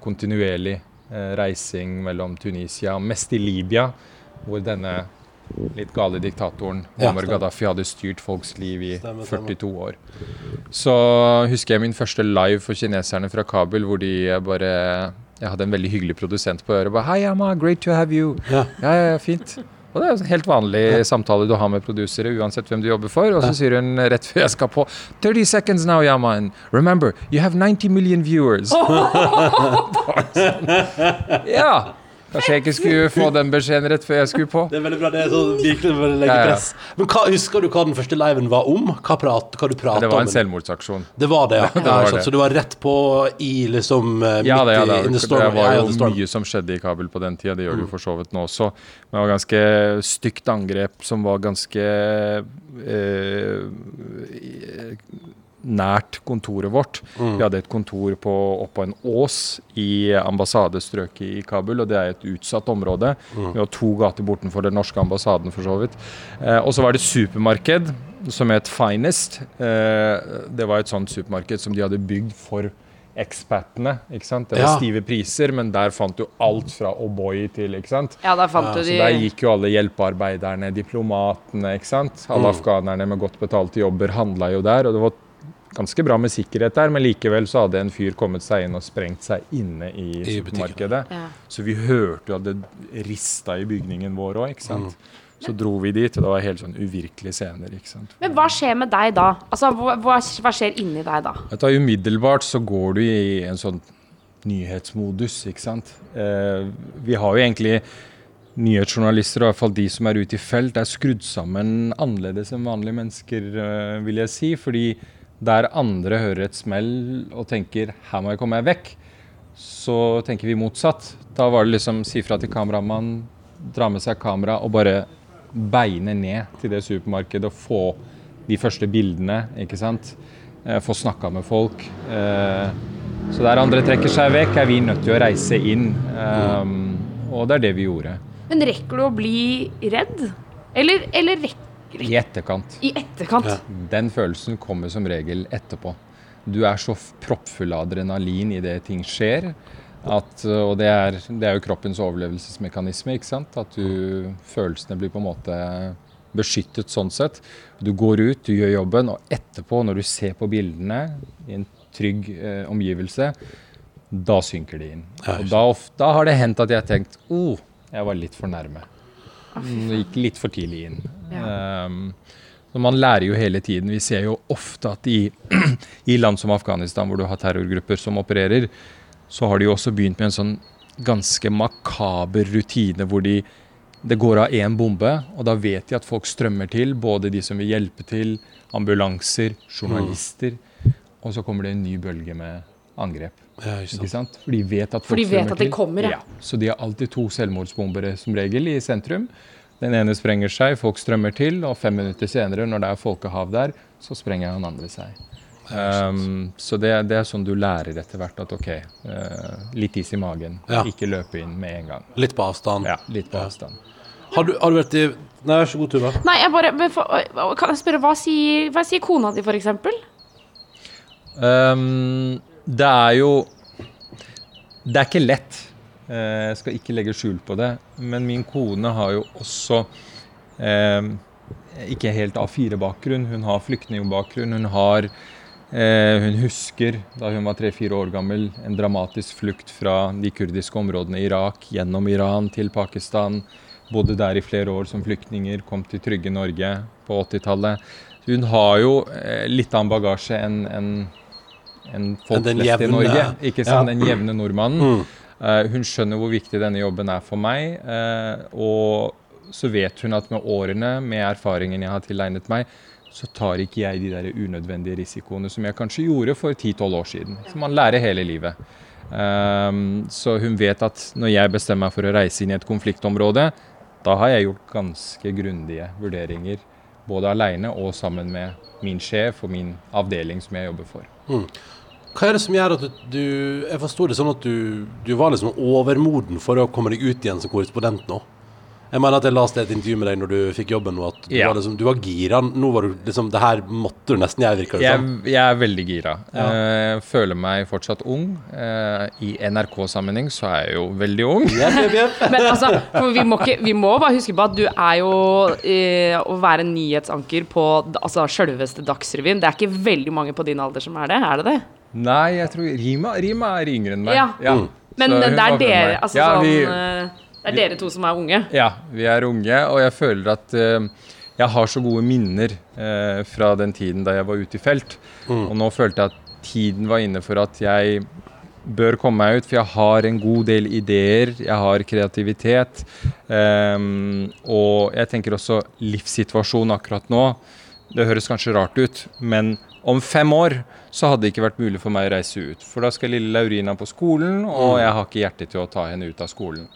E: kontinuerlig eh, reising mellom Tunisia, mest i Libya, hvor denne litt gale diktatoren
C: Ja,
E: Gaddafi hadde styrt folks liv i
C: Stemmer, stemmer.
E: 42 år. Så husker jeg min første live for kineserne fra Kabul, hvor de bare Jeg hadde en veldig hyggelig produsent på øret. Bare, Hei, Amma, great to have you.
C: Ja,
E: ja, ja, fint. Og det er en helt vanlig samtale du har med produsere, uansett hvem du jobber for. Og så sier hun rett før jeg skal på 30 seconds now, Yaman. Remember, you have 90 million viewers. (laughs) Sånn. ja. Kanskje jeg ikke skulle få den beskjeden rett før jeg skulle på.
C: Det er veldig bra. Det er så virkelig å legge
E: Ja, ja.
C: press. Men hva, husker du hva den første liven var om? Hva, prat, hva du prata
E: Det var
C: om?
E: en selvmordsaksjon.
C: Det var det, ja. (laughs)
E: Det var det.
C: Så du var rett på i liksom midt
E: Ja, det, ja, det,
C: i the
E: Storm?
C: storm.
E: det var jo mye som skjedde i Kabul på den tida. Det gjør det jo for så vidt nå også. Men det var ganske stygt angrep som var ganske eh, nært kontoret vårt. Vi hadde et kontor på, oppå en ås i ambassadestrøket i Kabul, og det er et utsatt område. Vi har to gater bortenfor den norske ambassaden, for så vidt. Eh, og så var det supermarked som het Finest. Eh, det var et sånt supermarked som de hadde bygd for ekspatene. ikke sant? Det var
C: Ja.
E: stive priser, men der fant du alt fra O'boy til ikke sant?
D: Ja, der fant du
E: Så
D: de
E: der gikk jo alle hjelpearbeiderne, diplomatene, ikke sant. Alle afghanerne med godt betalte jobber handla jo der. Og det var ganske bra med sikkerhet der, men likevel så hadde en fyr kommet seg inn og sprengt seg inne i,
C: I
E: supermarkedet.
D: Ja.
E: Så vi hørte jo at det rista i bygningen vår òg, ikke sant. Så dro vi dit, og det var helt sånn uvirkelige scener. ikke sant?
D: Men hva skjer med deg da? Altså, hva, hva skjer inni deg da?
E: Vet du, Umiddelbart så går du i en sånn nyhetsmodus, ikke sant. Eh, vi har jo egentlig nyhetsjournalister, og i hvert fall de som er ute i felt, er skrudd sammen annerledes enn vanlige mennesker, eh, vil jeg si. Fordi der andre hører et smell og tenker 'her må jeg komme meg vekk', så tenker vi motsatt. Da var det liksom si fra til kameramann, dra med seg kamera og bare beine ned til det supermarkedet og få de første bildene, ikke sant. Eh, få snakka med folk. Eh, så der andre trekker seg vekk, er vi nødt til å reise inn. Um, og det er det vi gjorde.
D: Men rekker du å bli redd? Eller, eller rekker
E: I etterkant.
D: i etterkant?
C: Ja.
E: Den følelsen kommer som regel etterpå. Du er så proppfull av adrenalin idet ting skjer. At, og det er, det er jo kroppens overlevelsesmekanisme. ikke sant? At du, følelsene blir på en måte beskyttet sånn sett. Du går ut, du gjør jobben, og etterpå, når du ser på bildene i en trygg eh, omgivelse, da synker de inn. Og da, da har det hendt at jeg har tenkt oh, jeg var litt for nærme. Mm, Gikk litt for tidlig inn. Um, så man lærer jo hele tiden. Vi ser jo ofte at i, (clears throat) i land som Afghanistan, hvor du har terrorgrupper som opererer, så har de jo også begynt med en sånn ganske makaber rutine hvor de, det går av én bombe, og da vet de at folk strømmer til. Både de som vil hjelpe til, ambulanser, journalister. Og så kommer det en ny bølge med angrep.
C: Ja, ikke
E: Ikke
C: sant.
E: sant? For de vet at
D: For de vet at de kommer, ja.
E: Så de har alltid to selvmordsbombere som regel i sentrum. Den ene sprenger seg, folk strømmer til, og fem minutter senere, når det er folkehav der, så sprenger han andre seg. Um, så det, det er sånn du lærer etter hvert at OK, uh, litt is i magen.
C: Ja.
E: Ikke løpe inn med en gang.
C: Litt på avstand.
E: Ja, litt på avstand.
C: Har, du, har du vært i Nei, vær så god, Tuva.
D: Nei, jeg bare men for, Kan jeg spørre, hva sier, hva sier kona di, for eksempel?
E: Um, det er jo Det er ikke lett. Eh, Jeg skal ikke legge skjul på det. Men min kone har jo også eh, ikke helt A4-bakgrunn. Hun har flyktningbakgrunn. Hun har eh, Hun husker da hun var tre-fire år gammel en dramatisk flukt fra de kurdiske områdene i Irak gjennom Iran til Pakistan. Bodde der i flere år som flyktninger, kom til trygge Norge på 80-tallet. Hun har jo eh, litt annen bagasje enn enn enn folk
C: en flest
E: flest i Norge. Ikke sant?
C: Ja.
E: Den jevne nordmannen. Eh, hun skjønner hvor viktig denne jobben er for meg. Uh, og så vet hun at med årene, med erfaringen jeg har tilegnet meg, så tar ikke jeg de der unødvendige risikoene som jeg kanskje gjorde for 10-12 år siden. Som man lærer hele livet. Um, så hun vet at når jeg bestemmer meg for å reise inn i et konfliktområde, da har jeg gjort ganske grundige vurderinger. Både aleine og sammen med min sjef og min avdeling som jeg jobber for.
C: Hva er det som gjør at du, du Jeg forsto det sånn at du, du var liksom overmoden for å komme deg ut igjen som korrespondent nå. Jeg mener at jeg leste et intervju med deg når du fikk jobben nå, at du,
E: Ja.
C: var, liksom, du var gira. Nå var du liksom Det her måtte du nesten gjøre, virker det
E: Jeg,
C: som.
E: jeg er veldig gira.
C: Ja.
E: Eh, føler meg fortsatt ung. Eh, I NRK-sammenheng så er jeg jo veldig ung.
C: Yep, yep, yep.
D: Men altså, for vi, må ikke, vi må bare huske på at du er jo eh, Å være nyhetsanker på altså, sjølveste Dagsrevyen Det er ikke veldig mange på din alder som er det, er det det?
E: Nei, jeg tror Rima, Rima er yngre enn meg.
D: Ja. Men det er dere altså,
E: ja,
D: sånn,
E: vi,
D: sånn, Det er dere to som er unge.
E: ja, vi er unge, og jeg føler at uh, jeg har så gode minner uh, fra den tiden da jeg var ute i felt. Og nå følte jeg at tiden var inne for at jeg bør komme meg ut, for jeg har en god del ideer, jeg har kreativitet. Um, og jeg tenker også livssituasjonen akkurat nå. Det høres kanskje rart ut, men om fem år så hadde det ikke vært mulig for meg å reise ut. For da skal lille Laurina på skolen, og jeg har ikke hjerte til å ta henne ut av skolen.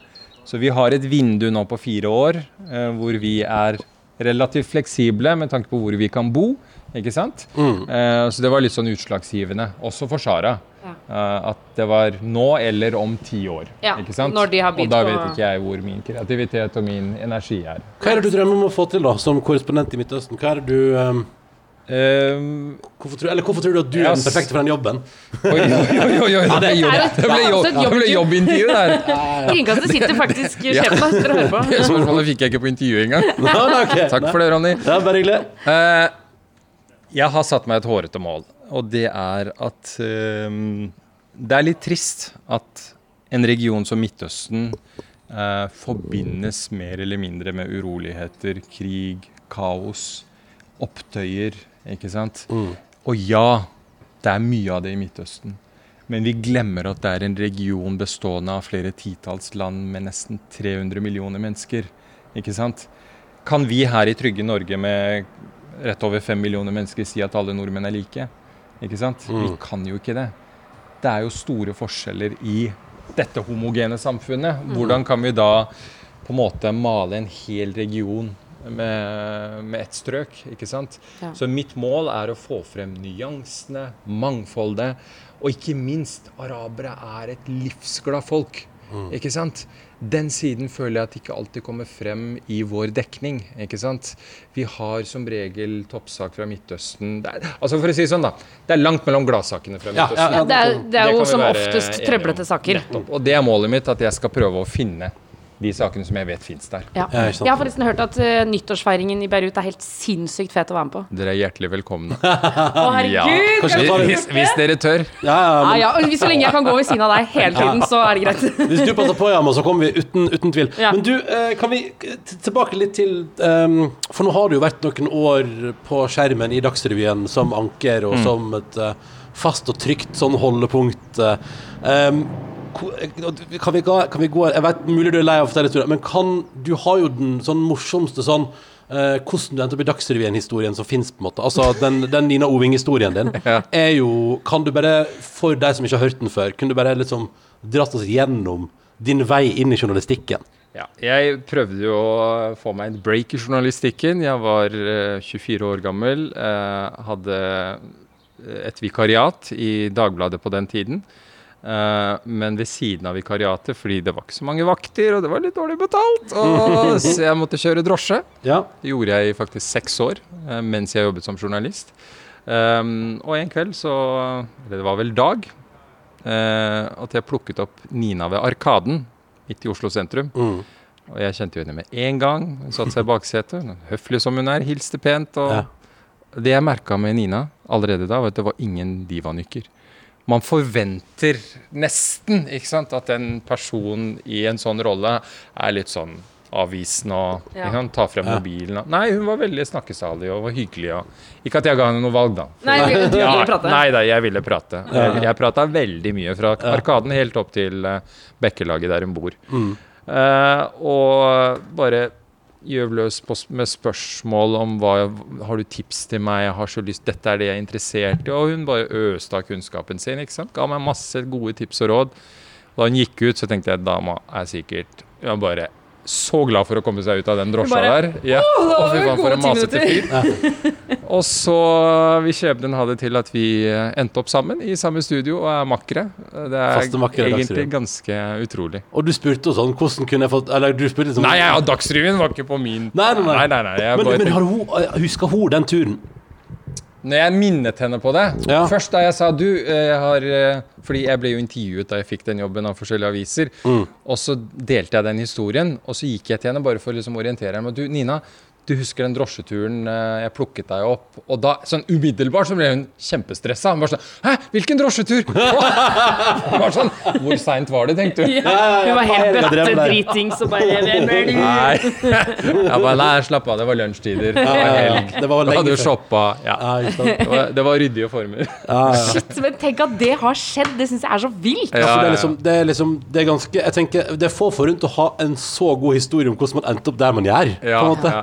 E: Så vi har et vindu nå på fire år eh, hvor vi er relativt fleksible med tanke på hvor vi kan bo. Ikke sant? Eh, så det var litt sånn utslagsgivende, også for Sara.
D: Ja.
E: Eh, at det var nå eller om ti år.
D: Ja,
E: ikke sant?
D: når de har
E: og da vet ikke jeg hvor min kreativitet og min energi er.
C: Hva er det du drømmer om å få til da, som korrespondent i Midtøsten? Hva er det du um,
E: Um,
C: hvorfor, tror, Eller hvorfor tror du at du er den perfekte for den jobben?
E: oi, oi, oi, oi, oi, det jobb- det ble
D: er
E: jobb- det ble
D: jobbintervju.
E: der.
D: Kringkastet sitter faktisk (laughs) sjefen på.
E: Det spørsmålet fikk jeg ikke på intervjuet engang. (laughs) Takk for det, Ronny.
C: Ja, bare hyggelig.
E: Eh, jeg har satt meg et hårete mål. og det er at eh, det er litt trist at en region som Midtøsten uh, forbindes mer eller mindre med uroligheter, krig, kaos, opptøyer, ikke sant. Og ja, det er mye av det i Midtøsten. Men vi glemmer at det er en region bestående av flere titalls land med nesten 300 millioner mennesker. Ikke sant? Kan vi her i trygge Norge med rett over fem millioner mennesker si at alle nordmenn er like? Ikke sant? Vi kan jo ikke det. Det er jo store forskjeller i dette homogene samfunnet. Hvordan kan vi da på en måte male en hel region med, med ett strøk? ikke sant?
D: Ja.
E: Så mitt mål er å få frem nyansene, mangfoldet, og ikke minst arabere er et livsglad folk. Ikke sant? Den siden føler jeg at ikke alltid kommer frem i vår dekning. ikke sant? Vi har som regel toppsak fra Midtøsten det er, altså For å si det sånn, da. Det er langt mellom gladsakene fra
C: Ja,
E: Midtøsten.
C: ja,
D: Det er, det er
E: kan
D: jo som oftest trøblete saker.
E: Nettopp. Og det er målet mitt, at jeg skal prøve å finne de sakene som jeg vet fins der.
D: Ja.
C: Ja.
D: Jeg har forresten hørt at uh, nyttårsfeiringen i Beirut er helt sinnssykt fet å være med på.
E: Dere er hjertelig velkomne. (laughs)
D: Å, herregud!
C: Kanskje vi
E: Hvis, hvis dere tør.
C: Ja, ja,
D: Ja,
C: men
D: ja, Så lenge jeg kan gå ved siden av deg hele tiden, så er det greit.
C: Hvis du passer på, Yama, så kommer vi uten, uten tvil.
D: Ja.
C: Men du, uh, kan vi t- tilbake litt til um, For nå har du jo vært noen år på skjermen i Dagsrevyen som anker og som et uh, fast og trygt sånn holdepunkt. eh. Eh, kan, vi kan vi gå Jeg vet mulig du er lei av å fortelle historier, men kan Du har jo den sånn morsomste sånn eh, hvordan du endte opp i Dagsrevyen-historien som fins, på en måte. Altså den, den Nina Oving-historien din (laughs) er jo Kan du bare, for deg som ikke har hørt den før, kunne du bare liksom dratt oss gjennom din vei inn i journalistikken?
E: Ja, jeg prøvde jo å få meg en break i journalistikken. Jeg var eh, 24 år gammel. eh, hadde et vikariat i Dagbladet på den tiden. Eh, men ved siden av vikariatet, fordi det var ikke så mange vakter, og det var litt dårlig betalt, og (laughs) så jeg måtte kjøre drosje.
C: Ja.
E: Det gjorde jeg i faktisk seks år eh, mens jeg jobbet som journalist. Um, og en kveld så Eller det var vel dag. Uh, at jeg plukket opp Nina ved Arkaden midt i Oslo sentrum.
C: Mm.
E: Og jeg kjente jo henne med en gang. Hun satte seg i baksetet. Høflig som hun er, hilste pent. Og
C: Ja.
E: det jeg merka med Nina allerede da, var at det var ingen divanykker. Man forventer nesten ikke sant, at en person i en sånn rolle er litt sånn avvisende og
D: Ja.
E: sant, tar frem mobilen. og- Nei, hun var veldig snakkesalig og var hyggelig. Og, ikke at jeg ga henne noe valg, da.
D: Nei, du, du vil
E: Ja,
D: prate.
E: nei da, jeg ville prate. Jeg, jeg prata veldig mye fra Arkaden helt opp til uh, Bekkelaget der hun bor.
C: Mm.
E: Uh, og bare gjøv løs med spørsmål om hva Har du tips til meg? Jeg har så lyst Dette er det jeg er interessert i. Og hun bare øste av kunnskapen sin. ikke sant? Ga meg masse gode tips og råd. Da hun gikk ut, så tenkte jeg dama er sikkert Hun bare så glad for å komme seg ut av den drosja
D: bare,
E: der. Ja.
D: «Åh, det
E: Å,
D: var
E: fy faen, for en masete fyr. Og så vil skjebnen ha det til at vi eh, endte opp sammen i samme studio og er makkere. Det er
C: makkere,
E: egentlig
C: Dagsrevyen.
E: ganske utrolig.
C: Og du spurte jo sånn Hvordan kunne jeg fått Eller du spurte liksom
E: Nei, ja, Dagsrevyen var ikke på min
C: Nei, nei, nei.
E: nei, nei, jeg
C: Men,
E: bare,
C: men har hun, husker hun den turen?
E: Når jeg minnet henne på det
C: Ja.
E: Først da jeg sa du, eh, jeg har eh, Fordi jeg ble jo intervjuet da jeg fikk den jobben av forskjellige aviser.
C: Mm.
E: Og så delte jeg den historien, og så gikk jeg til henne bare for å liksom orientere henne. Du, Nina, du husker den drosjeturen eh, jeg plukket deg opp? Og da, sånn umiddelbart, så ble hun kjempestressa. Hun var sånn Hæ, hvilken drosjetur? (laughs) Hun var sånn Hvor seint var det, tenkte hun.
D: Ja, hun var helt bøttedritings og bare du? (laughs)
E: Nei. Jeg bare, nei, slapp av, det var lunsjtider. Det var helg.
C: Det var
E: Du
C: lenge
E: hadde jo
C: før.
E: shoppa. Ja. Det var, det var ryddige former.
D: Shit, men tenk at det har skjedd. Det syns jeg er så vilt.
C: Ja, for det, er liksom, det er liksom Det er ganske Jeg tenker Det er få forunt å ha en så god historie om hvordan man endte opp der man gjør.
E: Ja,
C: på en måte.
E: ja.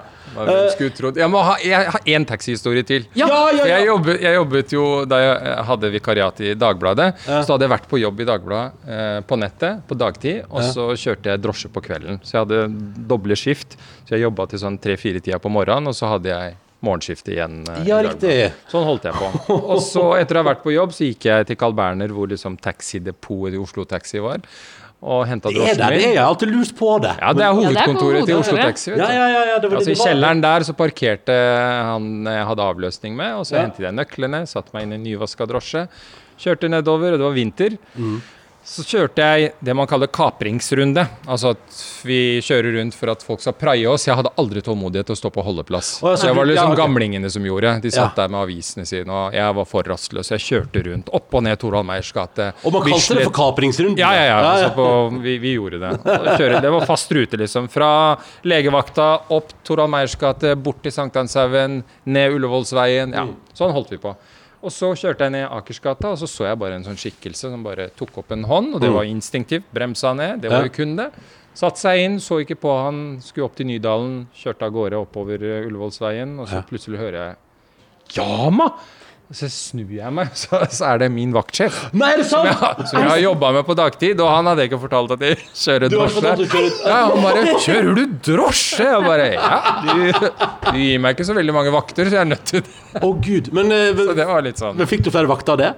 E: Trodd. Jeg må ha jeg har én taxihistorie til.
D: Ja.
C: Ja, ja.
E: Jeg, jobbet, jeg jobbet jo da jeg eh, hadde vikariat i Dagbladet. Så hadde jeg vært på jobb i Dagbladet eh, på nettet på dagtid, og så kjørte jeg drosje på kvelden. Så jeg hadde doble skift. Så jeg jobba til sånn tre-fire-tida på morgenen, og så hadde jeg morgenskiftet igjen. eh,
C: Ja, riktig.
E: Sånn holdt jeg på. Og så, etter å ha vært på jobb, så gikk jeg til Carl Berner, hvor liksom taxidepotet i Oslo Taxi var, og henta drosjen
C: min. det er, jeg har alltid lurt på det.
E: Ja, det er hovedkontoret til Oslo. Taxi.
C: Ja, ja, ja, ja, det var
E: Altså
C: det
E: I kjelleren der så parkerte han jeg hadde avløsning med, og så
C: Ja.
E: hentet jeg nøklene, satte meg inn i en nyvaska drosje, kjørte nedover, og det var vinter.
C: Mm.
E: Så kjørte jeg det man kaller kapringsrunde. Altså at vi kjører rundt for at folk skal praie oss. Jeg hadde aldri tålmodighet til å stå på holdeplass.
C: Oh, ja, så
E: så jeg var liksom
C: ja, okay.
E: gamlingene som gjorde. De satt
C: Ja.
E: der med avisene sine, og jeg var for rastløs. Jeg kjørte rundt opp og ned Torald Meyers gate.
C: Og man kalte det for kapringsrunde.
E: Ja, ja, ja. Så på, vi, vi gjorde det. Det var fast rute, liksom. Fra legevakta, opp Torald Meyers gate, bort til Sankthanshaugen, ned Ullevålsveien. Ja, sånn holdt vi på. Og så kjørte jeg ned Akersgata, og så så jeg bare en sånn skikkelse som bare tok opp en hånd, og det var instinktivt. Bremsa ned, det var jo kun det. Satte seg inn, så ikke på han, skulle opp til Nydalen, kjørte av gårde oppover eh, Ullevålsveien, og så plutselig hører jeg Jama! Så snur jeg meg, (laughs) så, så er det min vaktsjef.
C: Nei, er det sant?
E: Som jeg har jobba med på dagtid, og han hadde ikke fortalt at jeg kjører drosje. Ja, han bare 'Kjører du drosje?' Jeg bare Ja, du, du gir meg ikke så veldig mange vakter, så jeg er nødt til det.
C: Å, gud. Men, eh,
E: Så det var litt sånn
C: men fikk du flere vakter av det?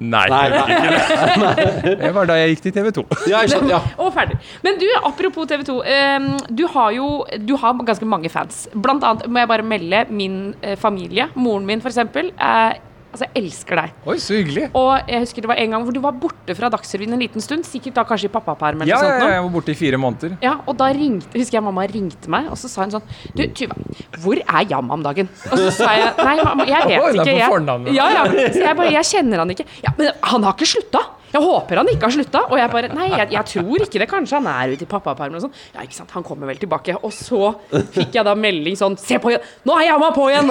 E: Nei.
C: Nei, (laughs) nei.
E: Det var da jeg gikk til TV 2.
C: Ja, sant? Ja.
D: Og ferdig. Men du, apropos TV 2. ehm, du har jo du har ganske mange fans. Blant annet må jeg bare melde min eh, familie. Moren min, eh, altså, jeg elsker deg.
E: Oi, så hyggelig.
D: Og jeg husker det var en gang hvor du var borte fra Dagsrevyen en liten stund. Sikkert da kanskje i pappaperm eller
E: Ja,
D: noe
E: ja,
D: sånt.
E: ja, jeg var borte i fire måneder.
D: Ja, og da ringte, husker jeg mamma ringte meg, og så sa hun sånn Du, Tuva, hvor er Jam om dagen? Og så sa jeg Nei, mamma, jeg vet
E: Oi,
D: ikke. Jeg, ja, ja. Så jeg bare Jeg kjenner han ikke. Ja, men han har ikke slutta! Jeg håper han ikke har slutta. Og jeg bare Nei, jeg, jeg tror ikke det. Kanskje han er ute i pappaperm og sånn. Ja, ikke sant. Han kommer vel tilbake. Og så fikk jeg da melding sånn Se på igjen! Nå er Jamma på igjen!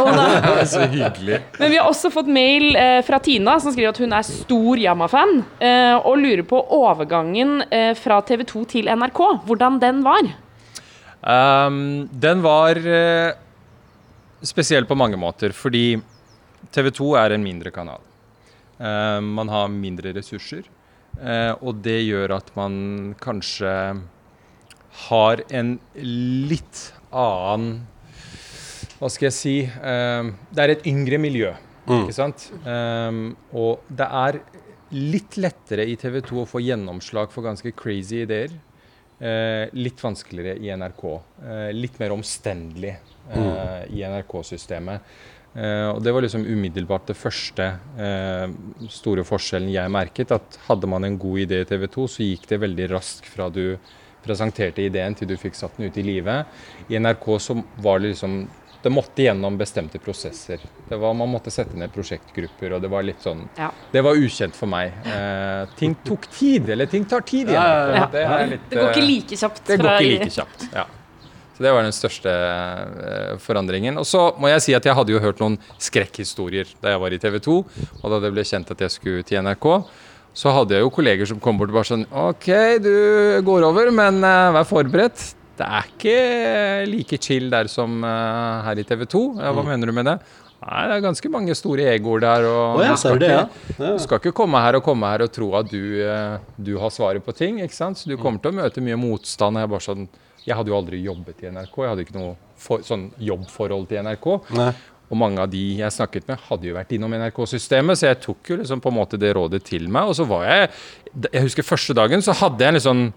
E: Så hyggelig.
D: Men vi har også fått mail eh, fra Tina, som skriver at hun er stor Jamma-fan, eh, og lurer på overgangen eh, fra TV 2 til NRK. Hvordan den var.
E: Um, den var eh, spesiell på mange måter, fordi TV 2 er en mindre kanal. Eh, man har mindre ressurser, eh, og det gjør at man kanskje har en litt annen Hva skal jeg si eh, Det er et yngre miljø, ikke sant? Og det er litt lettere i TV 2 å få gjennomslag for ganske crazy ideer. Eh, litt vanskeligere i NRK. Eh, litt mer omstendelig eh, i NRK-systemet. Eh, og det var liksom umiddelbart det første eh, store forskjellen jeg merket. At hadde man en god idé i TV 2, så gikk det veldig raskt fra du presenterte ideen til du fikk satt den ut i livet. I NRK så var det liksom Det måtte gjennom bestemte prosesser. Det var, man måtte sette ned prosjektgrupper, og det var litt sånn
D: Ja.
E: Det var ukjent for meg. Eh, ting tok tid, eller ting tar tid igjen.
C: Ja, ja,
D: ja.
E: Det, er litt,
D: Det går ikke
E: eh,
D: like kjapt.
E: det går ikke like kjapt. ja. Så Det var den største eh, forandringen. Og så må jeg si at jeg hadde jo hørt noen skrekkhistorier da jeg var i TV 2, og da det ble kjent at jeg skulle til NRK. Så hadde jeg jo kolleger som kom bort og bare sånn OK, du går over, men eh, vær forberedt. Det er ikke like chill der som eh, her i TV 2. Ja, hva mener du med det? Nei, det er ganske mange store egoer der. Og
C: oh, ja,
E: du skal
C: det, ja?
E: ikke- du skal ikke komme her og komme her og tro at du, du har svaret på ting. ikke sant? Så du kommer til å møte mye motstand. og Jeg, bare sånn, jeg hadde jo aldri jobbet i NRK. Jeg hadde ikke noe for, sånn jobbforhold til NRK.
C: Nei.
E: Og mange av de jeg snakket med, hadde jo vært innom NRK-systemet, så jeg tok jo liksom på en måte det rådet til meg. Og så var jeg Jeg husker første dagen så hadde jeg liksom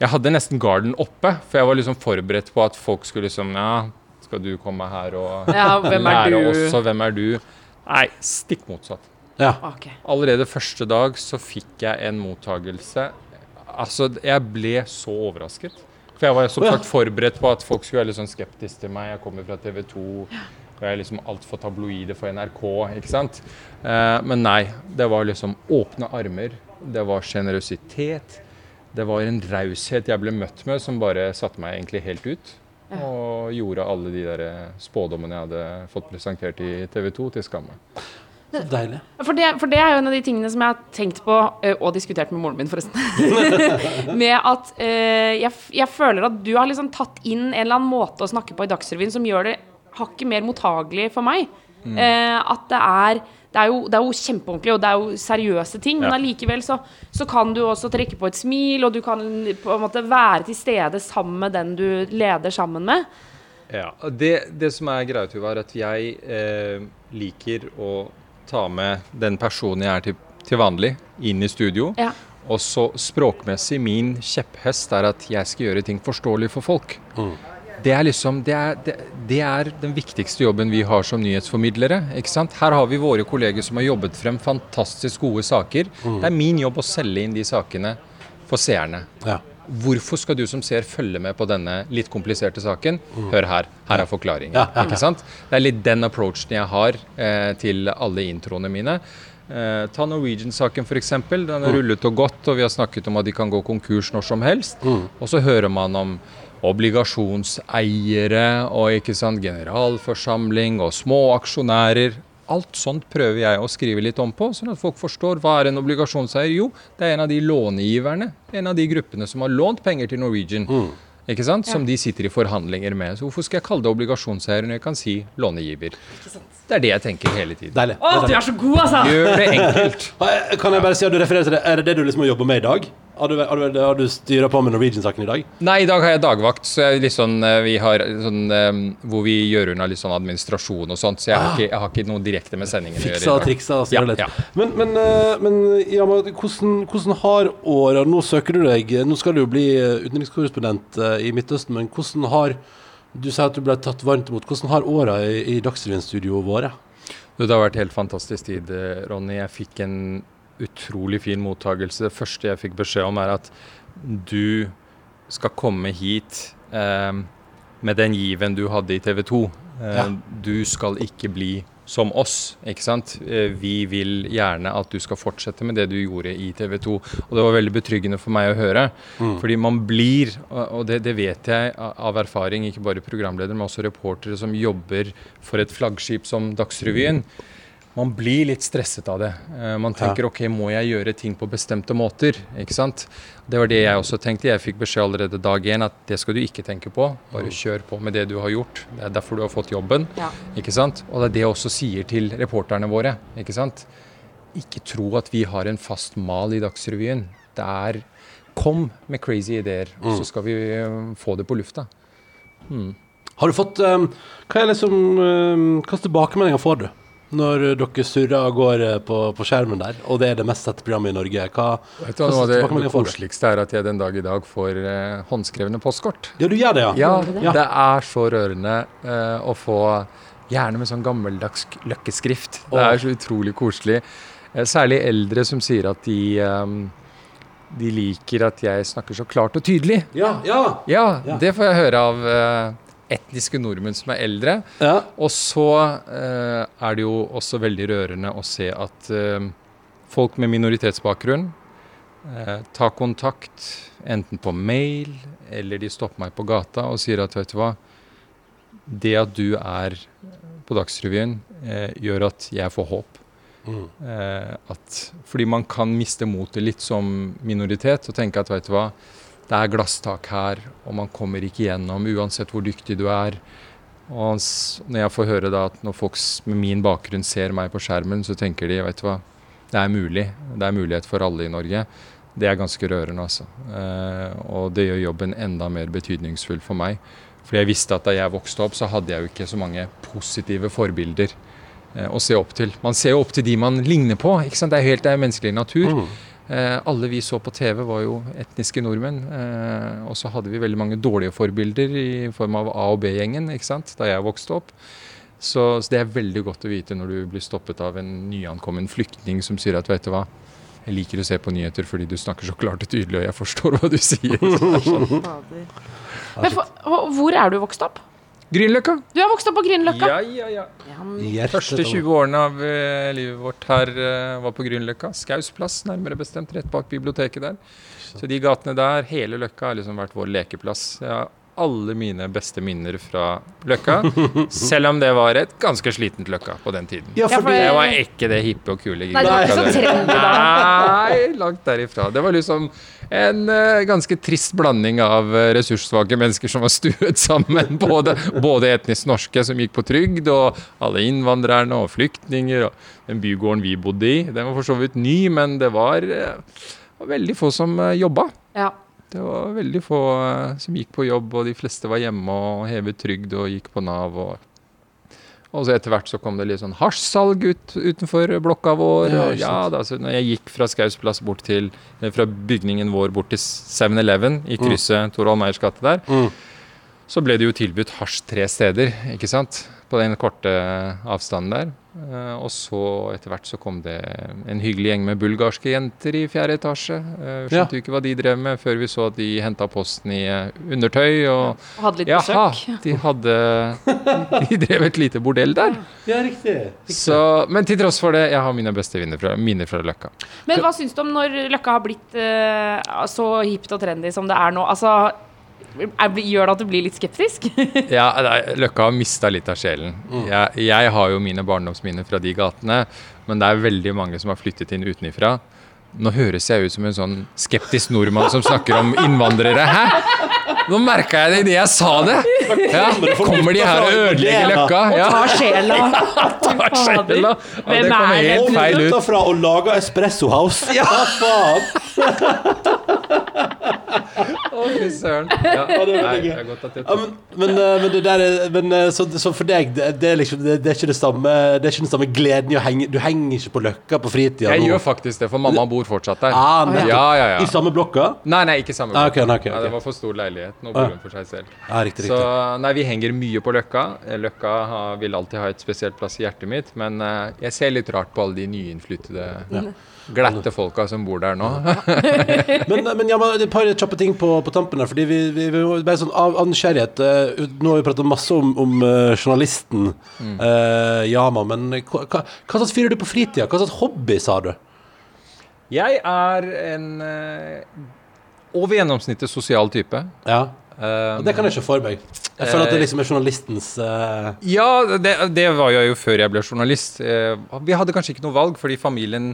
E: Jeg hadde nesten garden oppe, for jeg var liksom forberedt på at folk skulle liksom Ja, skal du komme her og (laughs)
D: Ja, er
E: lære
D: du?
E: oss, og hvem er du? Nei, stikk motsatt.
C: Ja.
D: Okay.
E: Allerede første dag så fikk jeg en mottagelse Altså, jeg ble så overrasket. For jeg var som sagt forberedt på at folk skulle være litt sånn skeptiske til meg. Jeg kommer fra TV 2, og jeg er liksom altfor tabloide for NRK, ikke sant. Eh, men nei, det var liksom åpne armer. Det var sjenerøsitet. Det var en raushet jeg ble møtt med som bare satte meg egentlig helt ut. Og gjorde alle de der spådommene jeg hadde fått presentert i TV 2 til skamme.
C: Deilig.
D: For det, for det er jo en av de tingene som jeg har tenkt på, og diskutert med moren min, forresten. (laughs) med at ø, jeg, jeg føler at du har liksom tatt inn en eller annen måte å snakke på i Dagsrevyen som gjør det hakket mer mottagelig for meg. Eh, at det er det er, jo, det er jo kjempeordentlig, og det er jo seriøse ting, men
E: Ja.
D: allikevel så, så kan du også trekke på et smil, og du kan på en måte være til stede sammen med den du leder sammen med.
E: Ja, det, det som er greia, Tuva, er at jeg eh, liker å ta med den personen jeg er til, til vanlig, inn i studio.
D: Ja.
E: Og så språkmessig, min kjepphest er at jeg skal gjøre ting forståelig for folk. det er liksom det er, det, det er den viktigste jobben vi har som nyhetsformidlere. ikke sant? Her har vi våre kolleger som har jobbet frem fantastisk gode saker. Det er min jobb å selge inn de sakene for seerne.
C: Ja.
E: Hvorfor skal du som ser følge med på denne litt kompliserte saken? Hør her. Her er forklaringen. Ikke sant? Det er litt den approachen jeg har eh, til alle introene mine. Eh, ta Norwegian-saken f.eks. Den har rullet og gått, og vi har snakket om at de kan gå konkurs når som helst. Og så hører man om obligasjonseiere og ikke sant, generalforsamling og små aksjonærer. Alt sånt prøver jeg å skrive litt om på, sånn at folk forstår hva er en obligasjonseier. Jo, det er en av de lånegiverne, en av de gruppene som har lånt penger til Norwegian. Ikke sant? Som de sitter i forhandlinger med. Så hvorfor skal jeg kalle det obligasjonseier når jeg kan si lånegiver? Det er det jeg tenker hele tiden.
C: Deilig.
D: Å, du er så god, altså!
E: Gjør det enkelt. (laughs)
C: Kan jeg bare si at du refererer til det? Er det det du liksom har jobba med i dag? Har du, har du, har du styra på med Norwegian-saken i dag?
E: Nei, i dag har jeg dagvakt, så jeg litt sånn, eh, vi har sånn, eh, hvor vi gjør unna litt sånn administrasjon og sånt. Så jeg har, ikke, jeg har ikke noe direkte med sendingen å gjøre.
C: Fiksa og triksa og styra
E: Ja, ja.
C: Men, men, eh, men ja, hvordan, hvordan har åra Nå søker du deg Nå skal du jo bli utenrikskorrespondent i Midtøsten, men hvordan har Du sier at du ble tatt varmt imot. Hvordan har åra i, i Dagsrevyen-studioet vært?
E: Det har vært helt fantastisk tid, Ronny. Jeg fikk en utrolig fin mottagelse. Det første jeg fikk beskjed om, er at du skal komme hit eh, med den given du hadde i TV 2. Eh,
C: Ja.
E: Du skal ikke bli som oss, ikke sant. Eh, vi vil gjerne at du skal fortsette med det du gjorde i TV 2. Og det var veldig betryggende for meg å høre. Fordi man blir, og det, det vet jeg av erfaring, ikke bare programledere, men også reportere som jobber for et flaggskip som Dagsrevyen. Man blir litt stresset av det. Eh, Man tenker ok, må jeg gjøre ting på bestemte måter? ikke sant? Det var det jeg også tenkte. Jeg fikk beskjed allerede dag én at det skal du ikke tenke på. Bare kjør på med det du har gjort. Det er derfor du har fått jobben.
D: Ja.
E: ikke sant? Og det er det jeg også sier til reporterne våre. ikke sant? Ikke tro at vi har en fast mal i Dagsrevyen. Det er Kom med crazy ideer, så skal vi eh, få det på lufta.
C: Har du fått um, Hva er liksom um, slags tilbakemeldinger får du? Når dere surrer av gårde på, på skjermen der, og det er det mest sette programmet i Norge. Hva,
E: Vet du, hva,
C: hva
E: det, det koseligste er at jeg den dag i dag får eh, håndskrevne postkort.
C: Ja, du gjør det, ja?
E: Ja,
C: Ja.
E: det er så rørende eh, å få Gjerne med sånn gammeldags løkkeskrift. Det er så utrolig koselig. Eh, særlig eldre som sier at de eh, De liker at jeg snakker så klart og tydelig.
C: Ja, ja.
E: Ja,
C: Ja.
E: det får jeg høre av eh, etniske nordmenn som er eldre.
C: ja.
E: Og så eh, er det jo også veldig rørende å se at eh, folk med minoritetsbakgrunn eh, tar kontakt enten på mail eller de stopper meg på gata og sier at vet du hva, det at du er på Dagsrevyen eh, gjør at jeg får håp. Mm. at, fordi man kan miste motet litt som minoritet og tenke at vet du hva, det er glasstak her, og man kommer ikke gjennom uansett hvor dyktig du er. Og når jeg får høre da at når folk med min bakgrunn ser meg på skjermen, så tenker de vet du hva, det er mulig. Det er mulighet for alle i Norge. Det er ganske rørende, altså. Eh, og det gjør jobben enda mer betydningsfull for meg. For jeg visste at da jeg vokste opp, så hadde jeg jo ikke så mange positive forbilder eh, å se opp til. Man ser jo opp til de man ligner på. ikke sant? Det er helt det er menneskelig natur. Eh, alle vi så på TV var jo etniske nordmenn. Eh, og så hadde vi veldig mange dårlige forbilder i form av A- og B-gjengen ikke sant? da jeg vokste opp. Så, så det er veldig godt å vite når du blir stoppet av en nyankommen flyktning som sier at vet du hva, jeg liker å se på nyheter fordi du snakker så klart og tydelig, og jeg forstår hva du sier. (laughs)
D: Men for, hvor er du vokst opp?
E: Grünerløkka!
D: Du har vokst opp på Grünerløkka.
E: Ja, ja, ja.
C: Hjertet
E: Første 20 årene av eh, livet vårt her eh, var på Grünerløkka. Skaus plass, nærmere bestemt, rett bak biblioteket der. Så de gatene der, hele Løkka, har liksom vært vår lekeplass. Jeg har alle mine beste minner fra Løkka, selv om det var et ganske slitent Løkka på den tiden.
C: Ja, fordi
D: for-
E: Det var ikke det hippe og kule.
D: Nei, det var ikke så trendy da.
E: Nei, langt derifra. Det var liksom en uh, ganske trist blanding av eh, ressurssvake mennesker som var stuet sammen. (laughs) Både, både etnisk norske som gikk på trygd, og alle innvandrerne og flyktninger. Og den bygården vi bodde i. Den var for så vidt ny, men det var, uh, veldig få som uh, jobba.
D: Ja.
E: Det var veldig få eh, som gikk på jobb, og de fleste var hjemme og hevet trygd og gikk på Nav. og og så etter hvert så kom det litt sånn hasjsalg ut, utenfor blokka vår.
C: Ja,
E: og ja, da, så når jeg gikk fra Skaus plass bort til eh, Fra bygningen vår bort til 7-Eleven i krysset Tor Meyers gate der,
C: Mm.
E: Så ble det jo tilbudt hasj tre steder, ikke sant. På den korte avstanden der. Eh, og så etter hvert så kom det en hyggelig gjeng med bulgarske jenter i fjerde etasje. Eh,
C: Ja.
E: skjønte jo ikke hva de drev med før vi så at de henta posten i eh, undertøy. Og
D: Og hadde litt
E: jaha,
D: besøk.
E: de hadde (laughs) De drev et lite bordell der.
C: Ja, riktig.
E: Så, men til tross for det, jeg har mine beste minner fra, minner fra Løkka.
D: Men hva syns du om når Løkka har blitt uh, så hipt og trendy som det er nå? Altså, gjør det at du blir litt skeptisk? (laughs)
E: Ja, Løkka har mista litt av sjelen. Jeg, jeg har jo mine barndomsminner fra de gatene, men det er veldig mange som har flyttet inn utenifra. Nå høres jeg ut som en sånn skeptisk nordmann som snakker om innvandrere. Hæ? Nå merka jeg det idet jeg sa det! Ja, kommer de her og ødelegger Løkka? Ja,
D: Ta sjela.
E: tar sjela. (laughs) Ja, det kommer
D: er det?
E: helt feil ut.
C: fra å lage Espresso House. Ja, faen! (laughs)
E: Å, fy søren. Ja,
C: det er veldig gøy.
E: det godt at jeg
C: Ja, men, men, eh, men det der er, men, eh, så, så for deg, det, det, er liksom, det, det er ikke det samme Det er ikke den samme gleden i å henge Du henger ikke på Løkka på fritida
E: Jeg
C: nå?
E: gjør faktisk det, for mamma bor fortsatt der.
C: Ah.
E: Ja, ja, ja.
C: I samme blokka?
E: Nei, nei, ikke samme
C: Ah, okay, nei, okay,
E: okay.
C: Nei,
E: det var for stor leilighet. Nå
C: Ah.
E: bor hun for seg selv.
C: Ah, riktig,
E: Så nei, vi henger mye på Løkka. Eh, Løkka har, vil alltid ha et spesielt plass i hjertet mitt, men uh, jeg ser litt rart på alle de nyinnflyttede, glatte folka som bor der nå. (laughs)
C: Men, men ja, men et par kjappe ting på, på tampen her. Fordi vi, vi, vi bare sånn av, av nysgjerrighet uh, Nå har vi pratet masse om, om uh, journalisten
E: Mm.
C: uh, Yama, men hva, hva, hva slags fyr er du på fritida? Hva slags hobby, sa du?
E: Jeg er en eh, over gjennomsnittet sosial type.
C: Ja,
E: Eh,
C: Det kan jeg ikke for meg. Jeg føler at det liksom er journalistens uh...
E: Ja, det, det var jeg jo før jeg ble journalist. Eh, Vi hadde kanskje ikke noe valg, fordi familien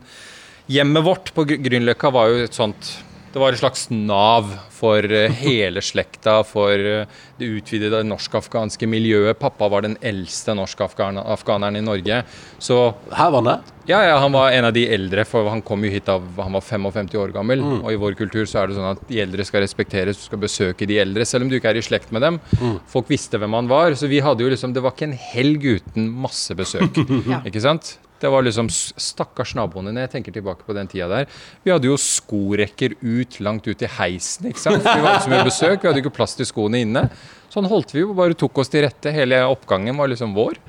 E: Hjemmet vårt på Gr- Grünerløkka var jo et sånt Det var et slags nav for eh, (laughs) hele slekta, for eh, det utvidede norsk-afghanske miljøet. Pappa var den eldste norsk-afghaneren i Norge. Så
C: Her var det?
E: ja, ja, han var en av de eldre, for han kom jo hit da han var 55 år gammel. Og i vår kultur så er det sånn at de eldre skal respekteres, du skal besøke de eldre, selv om du ikke er i slekt med dem. Folk visste hvem han var, så vi hadde jo liksom Det var ikke en helg uten masse besøk. (laughs) Ikke sant? Det var liksom Stakkars naboene når jeg tenker tilbake på den tida der. Vi hadde jo skorekker ut, langt ut i heisen, ikke sant. For Vi var så mye besøk, vi hadde ikke plass til skoene inne. Sånn holdt vi jo, bare tok oss til rette. Hele oppgangen var liksom vår.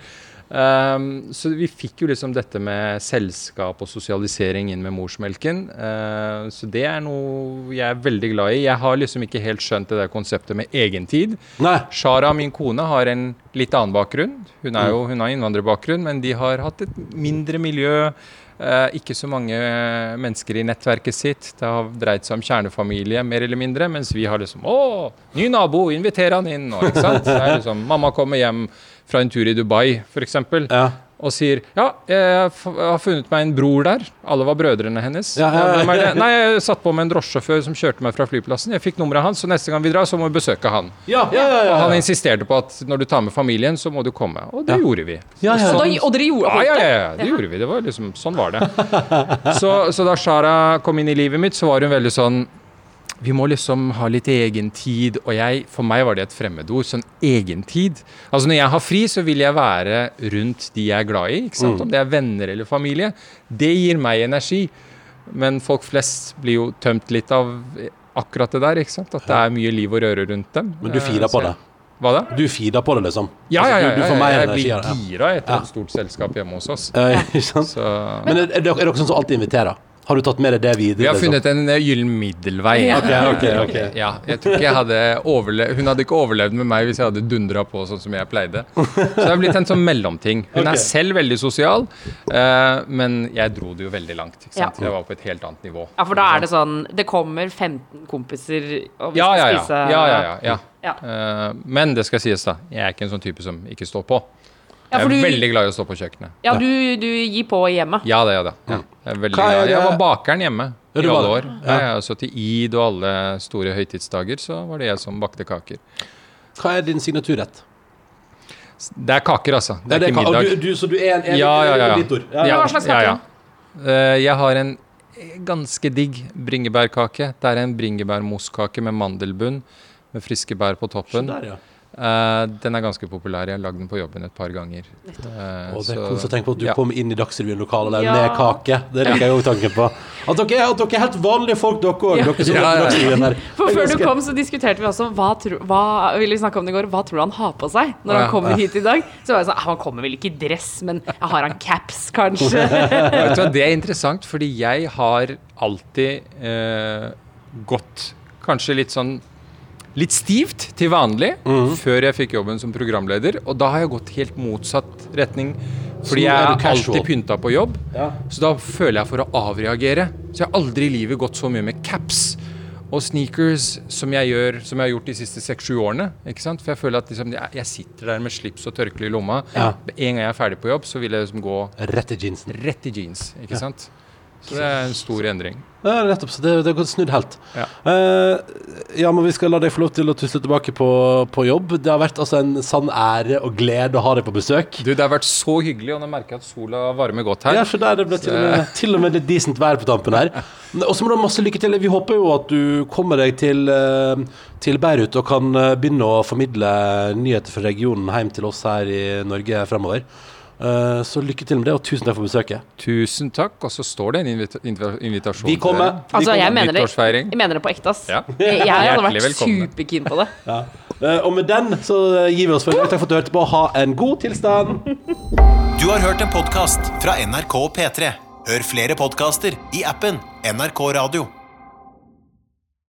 E: Ehm, så vi fikk jo liksom dette med selskap og sosialisering inn med morsmelken. Uh, så det er noe jeg er veldig glad i. Jeg har liksom ikke helt skjønt det der konseptet med egentid.
C: Nei.
E: Shara, min kone, har en litt annen bakgrunn. Hun, er jo, hun har innvandrerbakgrunn, men de har hatt et mindre miljø. Eh, ikke så mange mennesker i nettverket sitt. Det har dreid seg om kjernefamilie, mer eller mindre. Mens vi har liksom Å, ny nabo, inviter han inn! Og, ikke sant? Det er liksom, mamma kommer hjem fra en tur i Dubai, f.eks.
C: Ja.
E: Og sier ja, jeg har funnet meg en bror der. Alle var brødrene hennes.
C: Ja, ja, ja.
E: Nei, jeg satt på med en drosjesjåfør som kjørte meg fra flyplassen. Jeg fikk nummeret hans, så neste gang vi drar, så må vi besøke han.
C: Ja, ja, ja, ja,
E: Og han insisterte på at når du tar med familien, så må du komme. Og det
C: Ja.
E: gjorde vi.
C: Ja, ja.
D: Og, og dere gjorde
E: det? ja, ja, ja, det gjorde vi. Det var liksom, sånn var det. Så, så da Shara kom inn i livet mitt, så var hun veldig sånn Vi må liksom ha litt egentid. Og jeg, for meg var det et fremmedord. Sånn egentid. Altså når jeg har fri, så vil jeg være rundt de jeg er glad i. ikke sant? Om det er venner eller familie. Det gir meg energi. Men folk flest blir jo tømt litt av akkurat det der. ikke sant? At det er mye liv og røre rundt dem.
C: Men du
E: firer
C: på det?
E: Hva da?
C: Du feeder på det, liksom?
E: Ja,
C: Altså,
E: ja, ja. Ja, ja, jeg blir gira etter et stort selskap hjemme hos oss.
C: Eh?
E: Så
C: Men er, er, dere, er dere sånn som alltid inviterer? Har du tatt med deg det videre?
E: Vi har
C: liksom?
E: funnet en eh, gyllen middelvei.
D: Ja.
C: Ok, ok, ok.
E: Ja, jeg tror ikke jeg hadde Hun hadde ikke overlevd med meg hvis jeg hadde dundra på sånn som jeg pleide. Så det har blitt en sånn mellomting. Hun er selv veldig sosial, uh, men jeg dro det jo veldig langt. Ikke sant?
D: Ja.
E: Jeg var på et helt annet nivå.
D: Ja, for da er det sånn Det kommer 15 kompiser, og vi
E: Ja,
D: skal
E: ja, ja.
D: spise
E: ja, ja, ja, ja.
D: Ja.
E: Eh, men det skal sies, da. Jeg er ikke en sånn type som ikke står på.
D: Ja,
E: Jeg er
D: du,
E: veldig glad i å stå på kjøkkenet.
D: ja, du, du gir på hjemme.
E: Ja, det er det. Ja. Jeg, er
C: Hva er
E: glad. jeg var bakeren hjemme i alle år.
C: det.
E: Ja. Ja, så til id og alle store høytidsdager så var det jeg som bakte kaker.
C: Hva er din signaturrett?
E: Det er kaker, altså. Det er ikke
C: ka- og
E: middag.
C: Du, du, så du er en, en
E: Ja, ja, ja. ja. ja,
D: Hva slags kake?
E: ja. Eh, Jeg har en ganske digg bringebærkake. Det er en bringebærmosskake med mandelbunn med friske bær på toppen.
C: Så der, ja.
E: Eh, den er ganske populær. Jeg har lagd den på jobben et par ganger. Uh,
C: Og det er
E: så-
C: koselig å tenke på at du
E: ja.
C: kom inn i Dagsrevyen-lokalet der
D: Ja.
C: med kake. Det liker jeg òg tanken på. At dere, at dere er helt vanlige folk, dere òg.
D: Ja.
C: Dere.
D: For Før du kom, så diskuterte vi også hva, tro, hva ville vi snakke om det i går, hva tror du han har på seg når han kommer hit i dag. Så var jeg sånn, «Ah, Han kommer vel ikke i dress, men har han caps, kanskje? (laughs)
E: Vet du hva, Det er interessant, fordi jeg har alltid uh, gått kanskje litt sånn Litt stivt til vanlig
C: mm.
E: før jeg fikk jobben som programleder. Og da har jeg gått helt motsatt retning. Fordi jeg
C: er
E: alltid pynta på jobb.
C: Ja.
E: Så da føler jeg for å avreagere. Så jeg har aldri i livet gått så mye med caps og sneakers som jeg gjør Som jeg har gjort de siste seks-sju årene. Ikke sant? For jeg føler at liksom, jeg, sitter der med slips og tørkle i lomma.
C: Ja.
E: En gang jeg er ferdig på jobb, så vil jeg liksom gå
C: Rett i jeansen.
E: rett i jeans. Ikke sant? Så det er en stor endring.
C: Ja, nettopp. Så det, det har gått snudd helt.
E: Ja.
C: Uh, ja, men vi skal la deg få lov til å tusle tilbake på, på jobb. Det har vært altså en sann ære og glede å ha deg på besøk.
E: Du, Det har vært så hyggelig, og nå merker jeg at sola varmer godt her.
C: Ja, for der det ble til med, til og med litt decent vær på tampen her. (laughs) Og så må du ha masse lykke til. Vi håper jo at du kommer deg til, eh, til Beirut og kan eh, begynne å formidle nyheter fra regionen hjem til oss her i Norge fremover. Eh, Så lykke til med det, og tusen takk for besøket.
E: Tusen takk. Og så står det en invita invita invitasjon
C: Vi kommer.
E: til dere.
C: Vi
D: Altså,
C: kommer.
D: jeg mener det, jeg mener det på ekte, ass.
E: Ja.
D: Jeg, jeg hadde vært superkeen på det. (laughs)
C: Ja. Eh, Og med den så gir vi oss for i dag. Takk for at du hørte på. Ha en god tilstand.
A: Du har hørt en podkast fra NRK P3. Hør flere podkaster i appen NRK Radio.